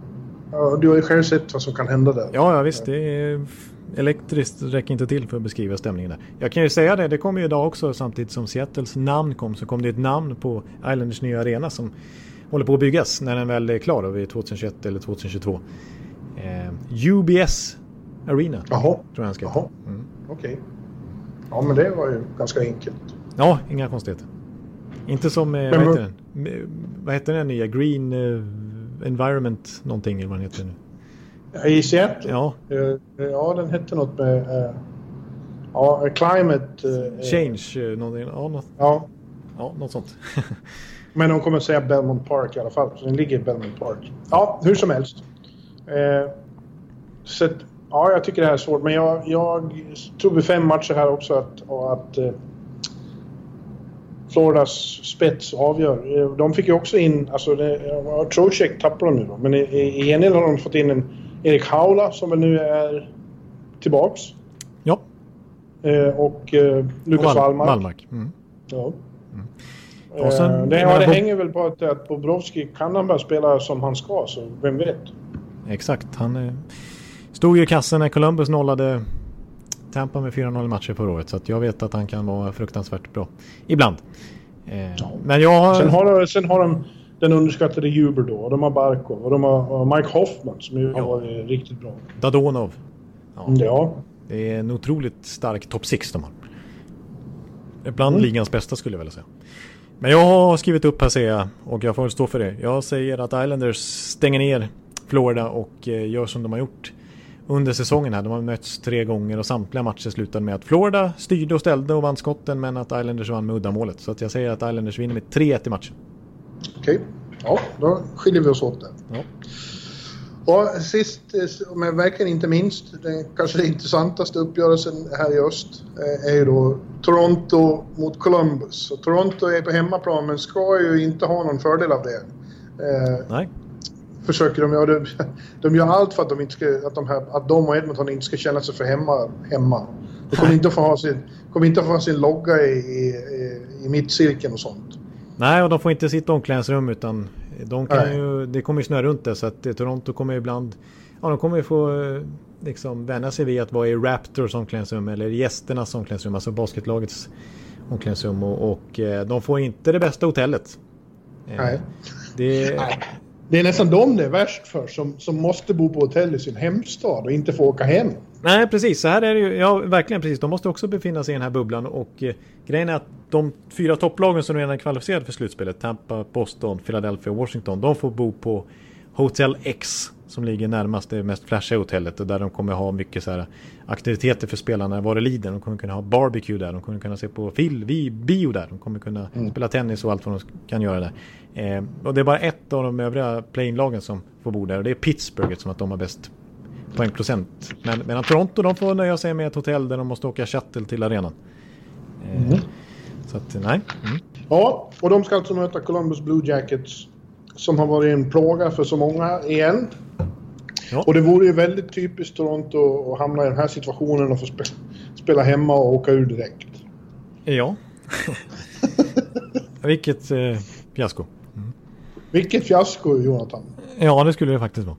Ja, du har ju själv sett vad som kan hända där. Ja, ja visst. Det är elektriskt räcker inte till för att beskriva stämningen där. Jag kan ju säga det, det kom ju idag också samtidigt som Seattles namn kom så kom det ett namn på Islanders nya arena som håller på att byggas när den väl är klar vid 2021 eller 2022. Eh, UBS Arena. Jaha. Tror jag ska heta. Mm. Okej. Okay. Ja men det var ju ganska enkelt. Ja, inga konstigheter. Inte som, eh, vad heter den? Vad heter den nya? Green eh, Environment någonting eller vad den heter nu. I Seattle? Ja. Uh, ja, den hette något med... Uh, ja, Climate... Change, någonting. Ja, något, ja. ja, något sånt. Men de kommer säga Belmont Park i alla fall. Så den ligger i Belmont Park. Ja, hur som helst. så ja, jag tycker det här är svårt. Men jag, jag tror vid fem matcher här också att, att Floridas spets avgör. Eh, de fick ju också in, alltså Trocek tappar de nu då, men i, i gengäld har de fått in en Erik Haula som väl nu är tillbaks. Ja. Eh, och eh, Lukas Wallmark. Wallmark. Mm. Ja. Mm. Och sen, eh, det, ja, det hänger väl på att, att Bobrovski kan han bara spela som han ska, så vem vet? Exakt. Han eh, stod ju i kassen när Columbus nollade Tampa med 4-0 matcher förra året så jag vet att han kan vara fruktansvärt bra. Ibland. Eh. Men jag... Sen har, de, sen har de den underskattade Huber då och de har Barkov och de har Mike Hoffman som ju ja. var riktigt bra. Dadonov. Ja. ja. Det är en otroligt stark topp 6 de har. Bland mm. ligans bästa skulle jag vilja säga. Men jag har skrivit upp här ser jag och jag får stå för det. Jag säger att Islanders stänger ner Florida och eh, gör som de har gjort under säsongen här. De har mötts tre gånger och samtliga matcher slutade med att Florida styrde och ställde och vann skotten men att Islanders vann med uddamålet. Så att jag säger att Islanders vinner med 3-1 i matchen. Okej, okay. ja då skiljer vi oss åt där. Ja. Och sist, men verkligen inte minst, den kanske intressantaste uppgörelsen här i öst eh, är ju då Toronto mot Columbus. Och Toronto är på hemmaplan men ska ju inte ha någon fördel av det. Eh, Nej försöker de göra. De gör allt för att de, inte ska, att de, här, att de och Edmonton inte ska känna sig för hemma. hemma. De kommer inte att få ha sin, kommer inte att få ha sin logga i, i, i mittcirkeln och sånt. Nej, och de får inte sitta i omklädningsrum utan de kan ju, det kommer ju snöa runt det så att Toronto kommer ibland Ja, de kommer ju få liksom vänja sig vid att vara i Raptors omklädningsrum eller gästernas omklädningsrum, alltså basketlagets omklädningsrum och, och eh, de får inte det bästa hotellet. Eh, Nej. Det, Nej. Det är nästan de det är värst för som, som måste bo på hotell i sin hemstad och inte få åka hem. Nej precis, så här är det ju. Ja verkligen precis. De måste också befinna sig i den här bubblan och eh, grejen är att de fyra topplagen som redan är kvalificerade för slutspelet, Tampa, Boston, Philadelphia och Washington, de får bo på Hotel X som ligger närmast det mest flashiga hotellet och där de kommer ha mycket så här aktiviteter för spelarna vad det lider. De kommer kunna ha barbecue där, de kommer kunna se på film, bio där, de kommer kunna mm. spela tennis och allt vad de kan göra där. Eh, och det är bara ett av de övriga play-in-lagen som får bo där och det är Pittsburgh som att de har bäst poängprocent. Men medan Toronto de får nöja sig med ett hotell där de måste åka shuttle till arenan. Eh, mm. Så att nej. Mm. Ja, och de ska alltså möta Columbus Blue Jackets som har varit en plåga för så många igen. Ja. Och det vore ju väldigt typiskt Toronto att hamna i den här situationen och få spe spela hemma och åka ur direkt. Ja. Vilket eh, fiasko. Mm. Vilket fiasko, Jonathan. Ja, det skulle det faktiskt vara.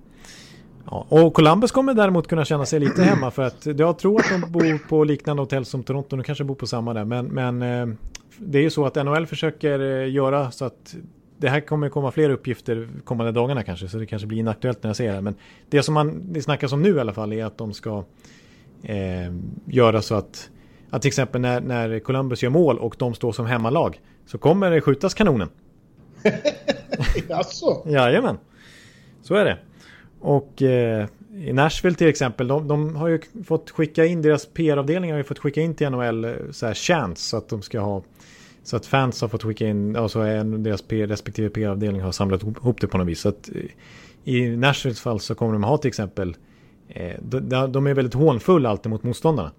Ja, och Columbus kommer däremot kunna känna sig lite hemma för att jag tror att de bor på liknande hotell som Toronto. De kanske bor på samma där. Men, men eh, det är ju så att NHL försöker eh, göra så att det här kommer komma fler uppgifter kommande dagarna kanske, så det kanske blir inaktuellt när jag säger det. Men det som man, det snackas om nu i alla fall är att de ska eh, göra så att, att till exempel när, när Columbus gör mål och de står som hemmalag så kommer det skjutas kanonen. Jaså? Jajamän. Så är det. Och eh, i Nashville till exempel, de, de, har ju fått skicka in, deras PR-avdelning har ju fått skicka in till NHL eh, så här chance så att de ska ha så att fans har fått skicka in, alltså en, deras PR, respektive PR-avdelning har samlat ihop det på något vis. Så att eh, i Nashvilles fall så kommer de ha till exempel, eh, de, de, är väldigt hånfulla alltid mot motståndarna.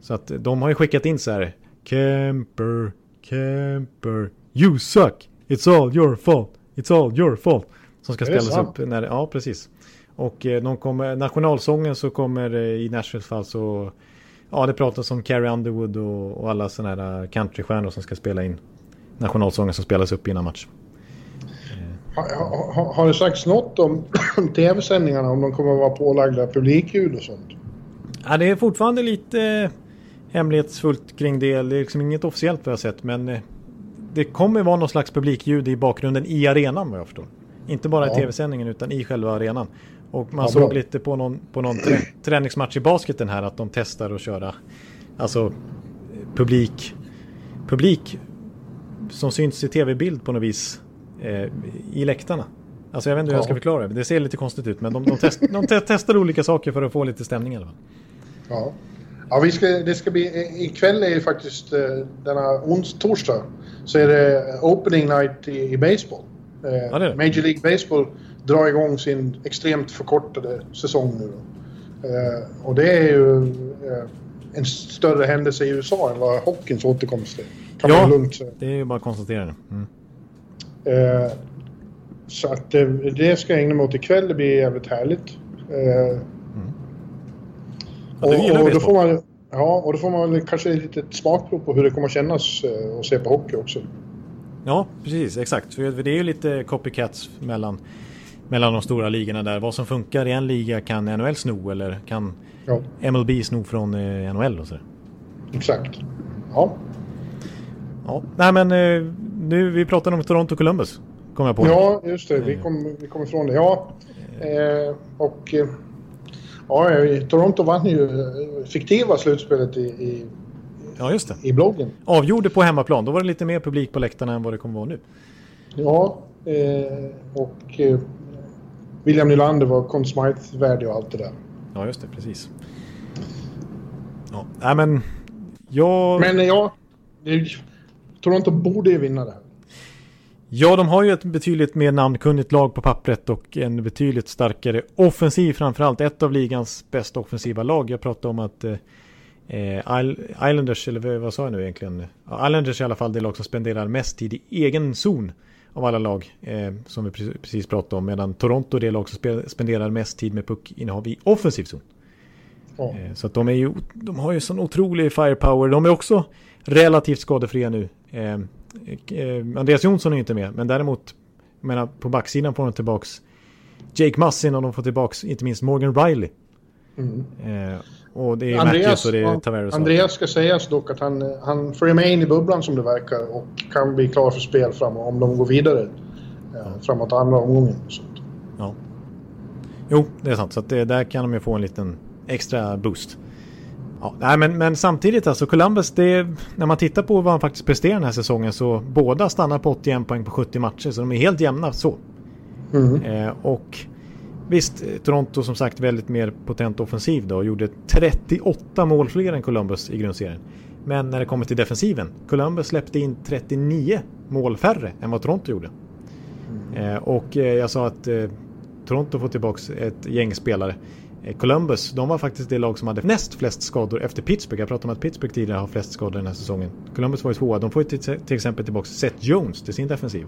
Så att de har ju skickat in så här, Kemper, Kemper, you suck, it's all your fault, it's all your fault. Som ska spelas upp när, ja precis. Och eh, de kommer, nationalsången så kommer eh, i Nashvilles fall så Ja det pratas om Carrie Underwood och, och alla sådana här countrystjärnor som ska spela in nationalsången som spelas upp innan match. Har, har, har det sagts något om tv-sändningarna om de kommer att vara pålagda publikljud och sånt? Ja, det är fortfarande lite hemlighetsfullt kring det. Det är liksom inget officiellt vad jag sett men eh, det kommer vara någon slags publikljud i bakgrunden i arenan vad jag förstår. Inte bara ja. i tv-sändningen utan i själva arenan. Och man ja, såg lite på någon, på någon trä, träningsmatch i basketen här att de testar att köra alltså publik, publik som syns i tv-bild på något vis eh, i läktarna. Alltså jag vet inte hur ja. jag ska förklara det. Det ser lite konstigt ut men de, de, test, de testar olika saker för att få lite stämning i alla fall. Ja. Ja, vi ska, det ska bli, ikväll är ju faktiskt eh, denna ons, torsdag så är det opening night i, i baseball. Eh, ja, Major League Baseball drar igång sin extremt förkortade säsong nu. Eh, och det är ju eh, en större händelse i USA än vad hockeyns återkomst är. Kan ja, lugnt säga. det är ju bara att konstatera det. Mm. Eh, så att det, det ska jag ägna mig åt ikväll. Det blir jävligt härligt. Eh, mm. Ja, och, och då får man, ja, och då får man kanske ett litet smakprov på hur det kommer kännas eh, att se på hockey också. Ja, precis. Exakt. För det är ju lite copycats mellan, mellan de stora ligorna där. Vad som funkar i en liga kan NHL sno eller kan ja. MLB sno från eh, NHL och så. Exakt. Ja. Ja, nej men eh, nu vi pratar om Toronto Columbus. Kommer jag på. Ja, just det. Vi eh. kom, vi kom ifrån det. Ja, eh, och ja, Toronto vann ju fiktiva slutspelet i, i Ja, just det. I bloggen. Avgjorde på hemmaplan. Då var det lite mer publik på läktarna än vad det kommer vara nu. Ja, eh, och eh, William Nylander var Conn Smythe-värdig och allt det där. Ja, just det. Precis. Ja, nej men... Jag... Men ja, Toronto borde ju vinna det här. Ja, de har ju ett betydligt mer namnkunnigt lag på pappret och en betydligt starkare offensiv framförallt. Ett av ligans bästa offensiva lag. Jag pratade om att eh, Eh, Islanders, eller vad sa jag nu egentligen? Islanders i alla fall det lag som spenderar mest tid i egen zon av alla lag eh, som vi precis pratade om. Medan Toronto är det lag som spenderar mest tid med puckinnehav i offensiv zon. Oh. Eh, så att de, är ju, de har ju sån otrolig firepower. De är också relativt skadefria nu. Eh, eh, Andreas Jonsson är inte med, men däremot jag menar, på backsidan får de tillbaks Jake Massin och de får tillbaks inte minst Morgan Riley. Mm. Eh, och det är Andreas, Matthews och det är Tavares. Andreas ska sägas dock att han, han följer med in i bubblan som det verkar och kan bli klar för spel framåt om de går vidare eh, ja. framåt andra omgången. Ja. Jo, det är sant. Så det, där kan de ju få en liten extra boost. Ja, nej, men, men samtidigt alltså Columbus, det, när man tittar på vad han faktiskt presterar den här säsongen så båda stannar på 81 poäng på 70 matcher så de är helt jämna så. Mm. Eh, och Visst, Toronto som sagt väldigt mer potent offensiv då och gjorde 38 mål fler än Columbus i grundserien. Men när det kommer till defensiven, Columbus släppte in 39 mål färre än vad Toronto gjorde. Mm. Eh, och eh, jag sa att eh, Toronto får tillbaka ett gäng spelare. Eh, Columbus, de var faktiskt det lag som hade näst flest skador efter Pittsburgh. Jag pratade om att Pittsburgh tidigare har flest skador den här säsongen. Columbus var ju tvåa. De får ju till, till exempel tillbaka Seth Jones till sin defensiv.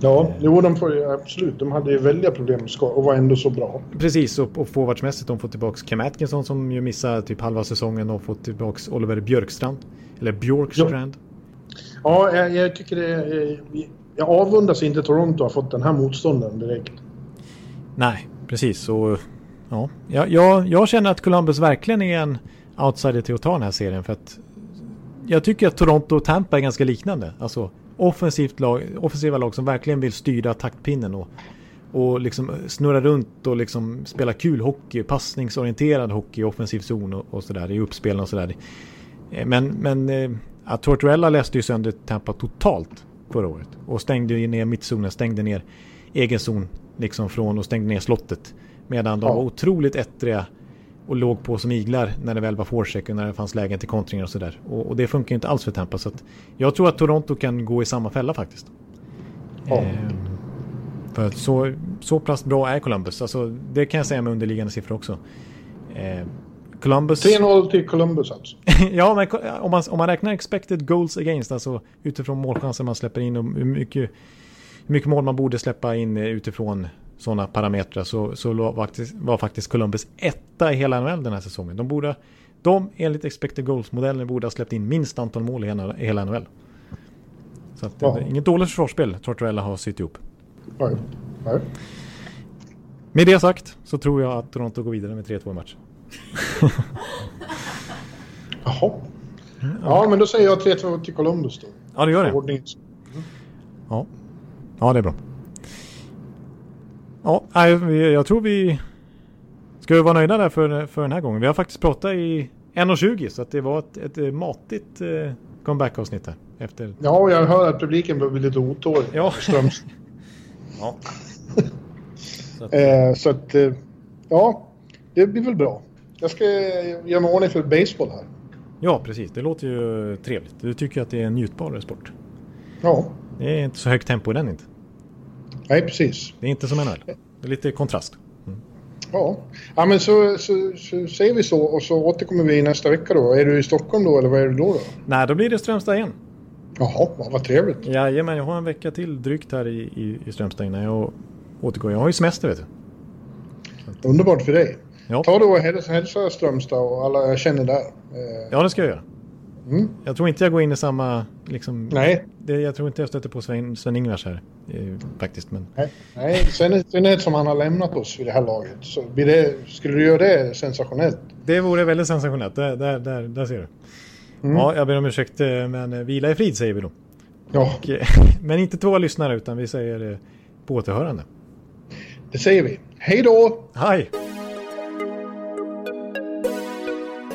Ja, jo, de får, absolut. De hade ju väldiga problem med skador och var ändå så bra. Precis, och, och forwardsmässigt de får tillbaka Cam Atkinson som ju missar typ halva säsongen och fått tillbaka Oliver Björkstrand. Eller Björkstrand. Ja, ja jag, jag, tycker det... Jag avundas inte Toronto har fått den här motståndaren direkt. Nej, precis. Och, ja, jag, jag känner att Columbus verkligen är en outsider till att ta den här serien. För att jag tycker att Toronto och Tampa är ganska liknande. Alltså offensivt lag, offensiva lag som verkligen vill styra taktpinnen och, och liksom snurra runt och liksom spela kul hockey, passningsorienterad hockey offensiv zon och, och sådär i uppspelen och sådär. Eh, men, men eh, att Tortorella läste ju sönder Tampa totalt förra året. Och stängde ner mittzonen, stängde ner egen zon liksom från och stängde ner slottet. Medan de Ja. var otroligt ettriga och låg på som iglar när det väl var forecheck och när det fanns lägen till kontringar och sådär. Och, och det funkar ju inte alls för Tampa. Så att jag tror att Toronto kan gå i samma fälla faktiskt. Ja. Ehm, för att så, så pass bra är Columbus. Alltså, det kan jag säga med underliggande siffror också. Ehm, Columbus... 3-0 till Columbus alltså. ja, men om man, om man räknar expected goals against, alltså utifrån målchanser man släpper in och hur mycket, hur mycket mål man borde släppa in eh, utifrån sådana parametrar så, så var faktiskt, var faktiskt Columbus etta i hela NHL den här säsongen. De borde, de enligt expected goals-modellen borde ha släppt in minst antal mål i hela, NHL. Så att, Ja. det är inget dåligt försvarsspel Tortorella har sytt ihop. Nej. Nej. Med det sagt så tror jag att Toronto går vidare med 3-2 i match. Jaha. Ja, men då säger jag 3-2 till Columbus då. Ja, det gör det. Ordning. Ja, ja det är bra. Ja, jag tror vi ska vi vara nöjda där för, för den här gången. Vi har faktiskt pratat i 1.20 så att det var ett, ett eh, matigt eh, comeback-avsnitt här. Efter, Ja, jag hör att publiken börjar bli lite otålig. Ja. Ja. så att, Eh, så att, eh, ja, det blir väl bra. Jag ska göra mig ordning för baseball här. ja, precis. Det låter ju trevligt. Du tycker att det är en njutbar sport. Ja, Det är inte så högt tempo i den inte. Nej precis. Det är inte som NHL. Det är lite kontrast. Ja, ja men så, så, så säger vi så och så återkommer vi nästa vecka då. Är du i Stockholm då eller vad är du då? då? Nej, då blir det Strömstad igen. Jaha, ja, vad trevligt. Jajamän, jag har en vecka till drygt här i, i, i Strömstad innan jag återgår. Jag har ju semester vet du. Underbart för dig. Ja. Ta då och hälsa, hälsa Strömstad och alla jag känner där. Eh, Ja, det ska jag göra. Mm. Jag tror inte jag går in i samma... Liksom, nej, det, jag tror inte jag stöter på Sven, Sven-Ingvars här. Eh, faktiskt, men... nej, nej. Sen, sen är det som han har lämnat oss vid det här laget. Så det, skulle du göra det sensationellt? Det vore väldigt sensationellt. Där, där, där, där ser du. Mm. Ja, jag ber om ursäkt, eh, men eh, vila i frid säger vi då. Ja, Och, eh, men inte två lyssnare, utan vi säger eh, på återhörande. det säger vi. Hej då! Hej!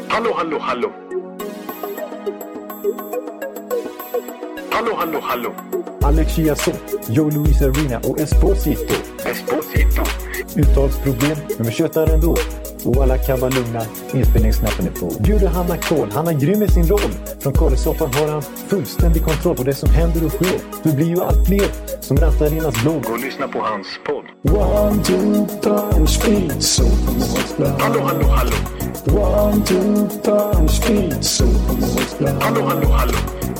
Hallå, hallå, hallå. Hallå, hallå, hallå. Alex Chiazot, Joe Luis Arena och Esposito. Esposito. Uttalsproblem, men vi tjötar ändå. Och alla kan vara lugna, inspelningsknappen är på. Bjuder Hanna Kohl, han är grym i sin roll. Från Kållesoffan har han fullständig kontroll på det som händer och sker. Det blir ju allt fler som rattar in hans blogg. Och lyssna på hans podd. One, two, three, speed, so Hallå, hallå, hallå. One, two, three, speed, so Hallå, hallå, hallå.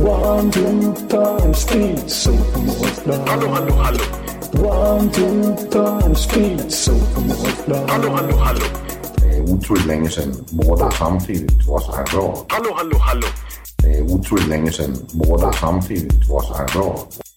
One, two, three, speed, so Hallå, hallå, hallå. One, two, three, speed, so Hallå, hallå, hallå. Det er utroligt længe siden mor, der samtidig også har råd. Hallå, hallå, hallå. Det er utroligt længe siden mor, der samtidig også har råd.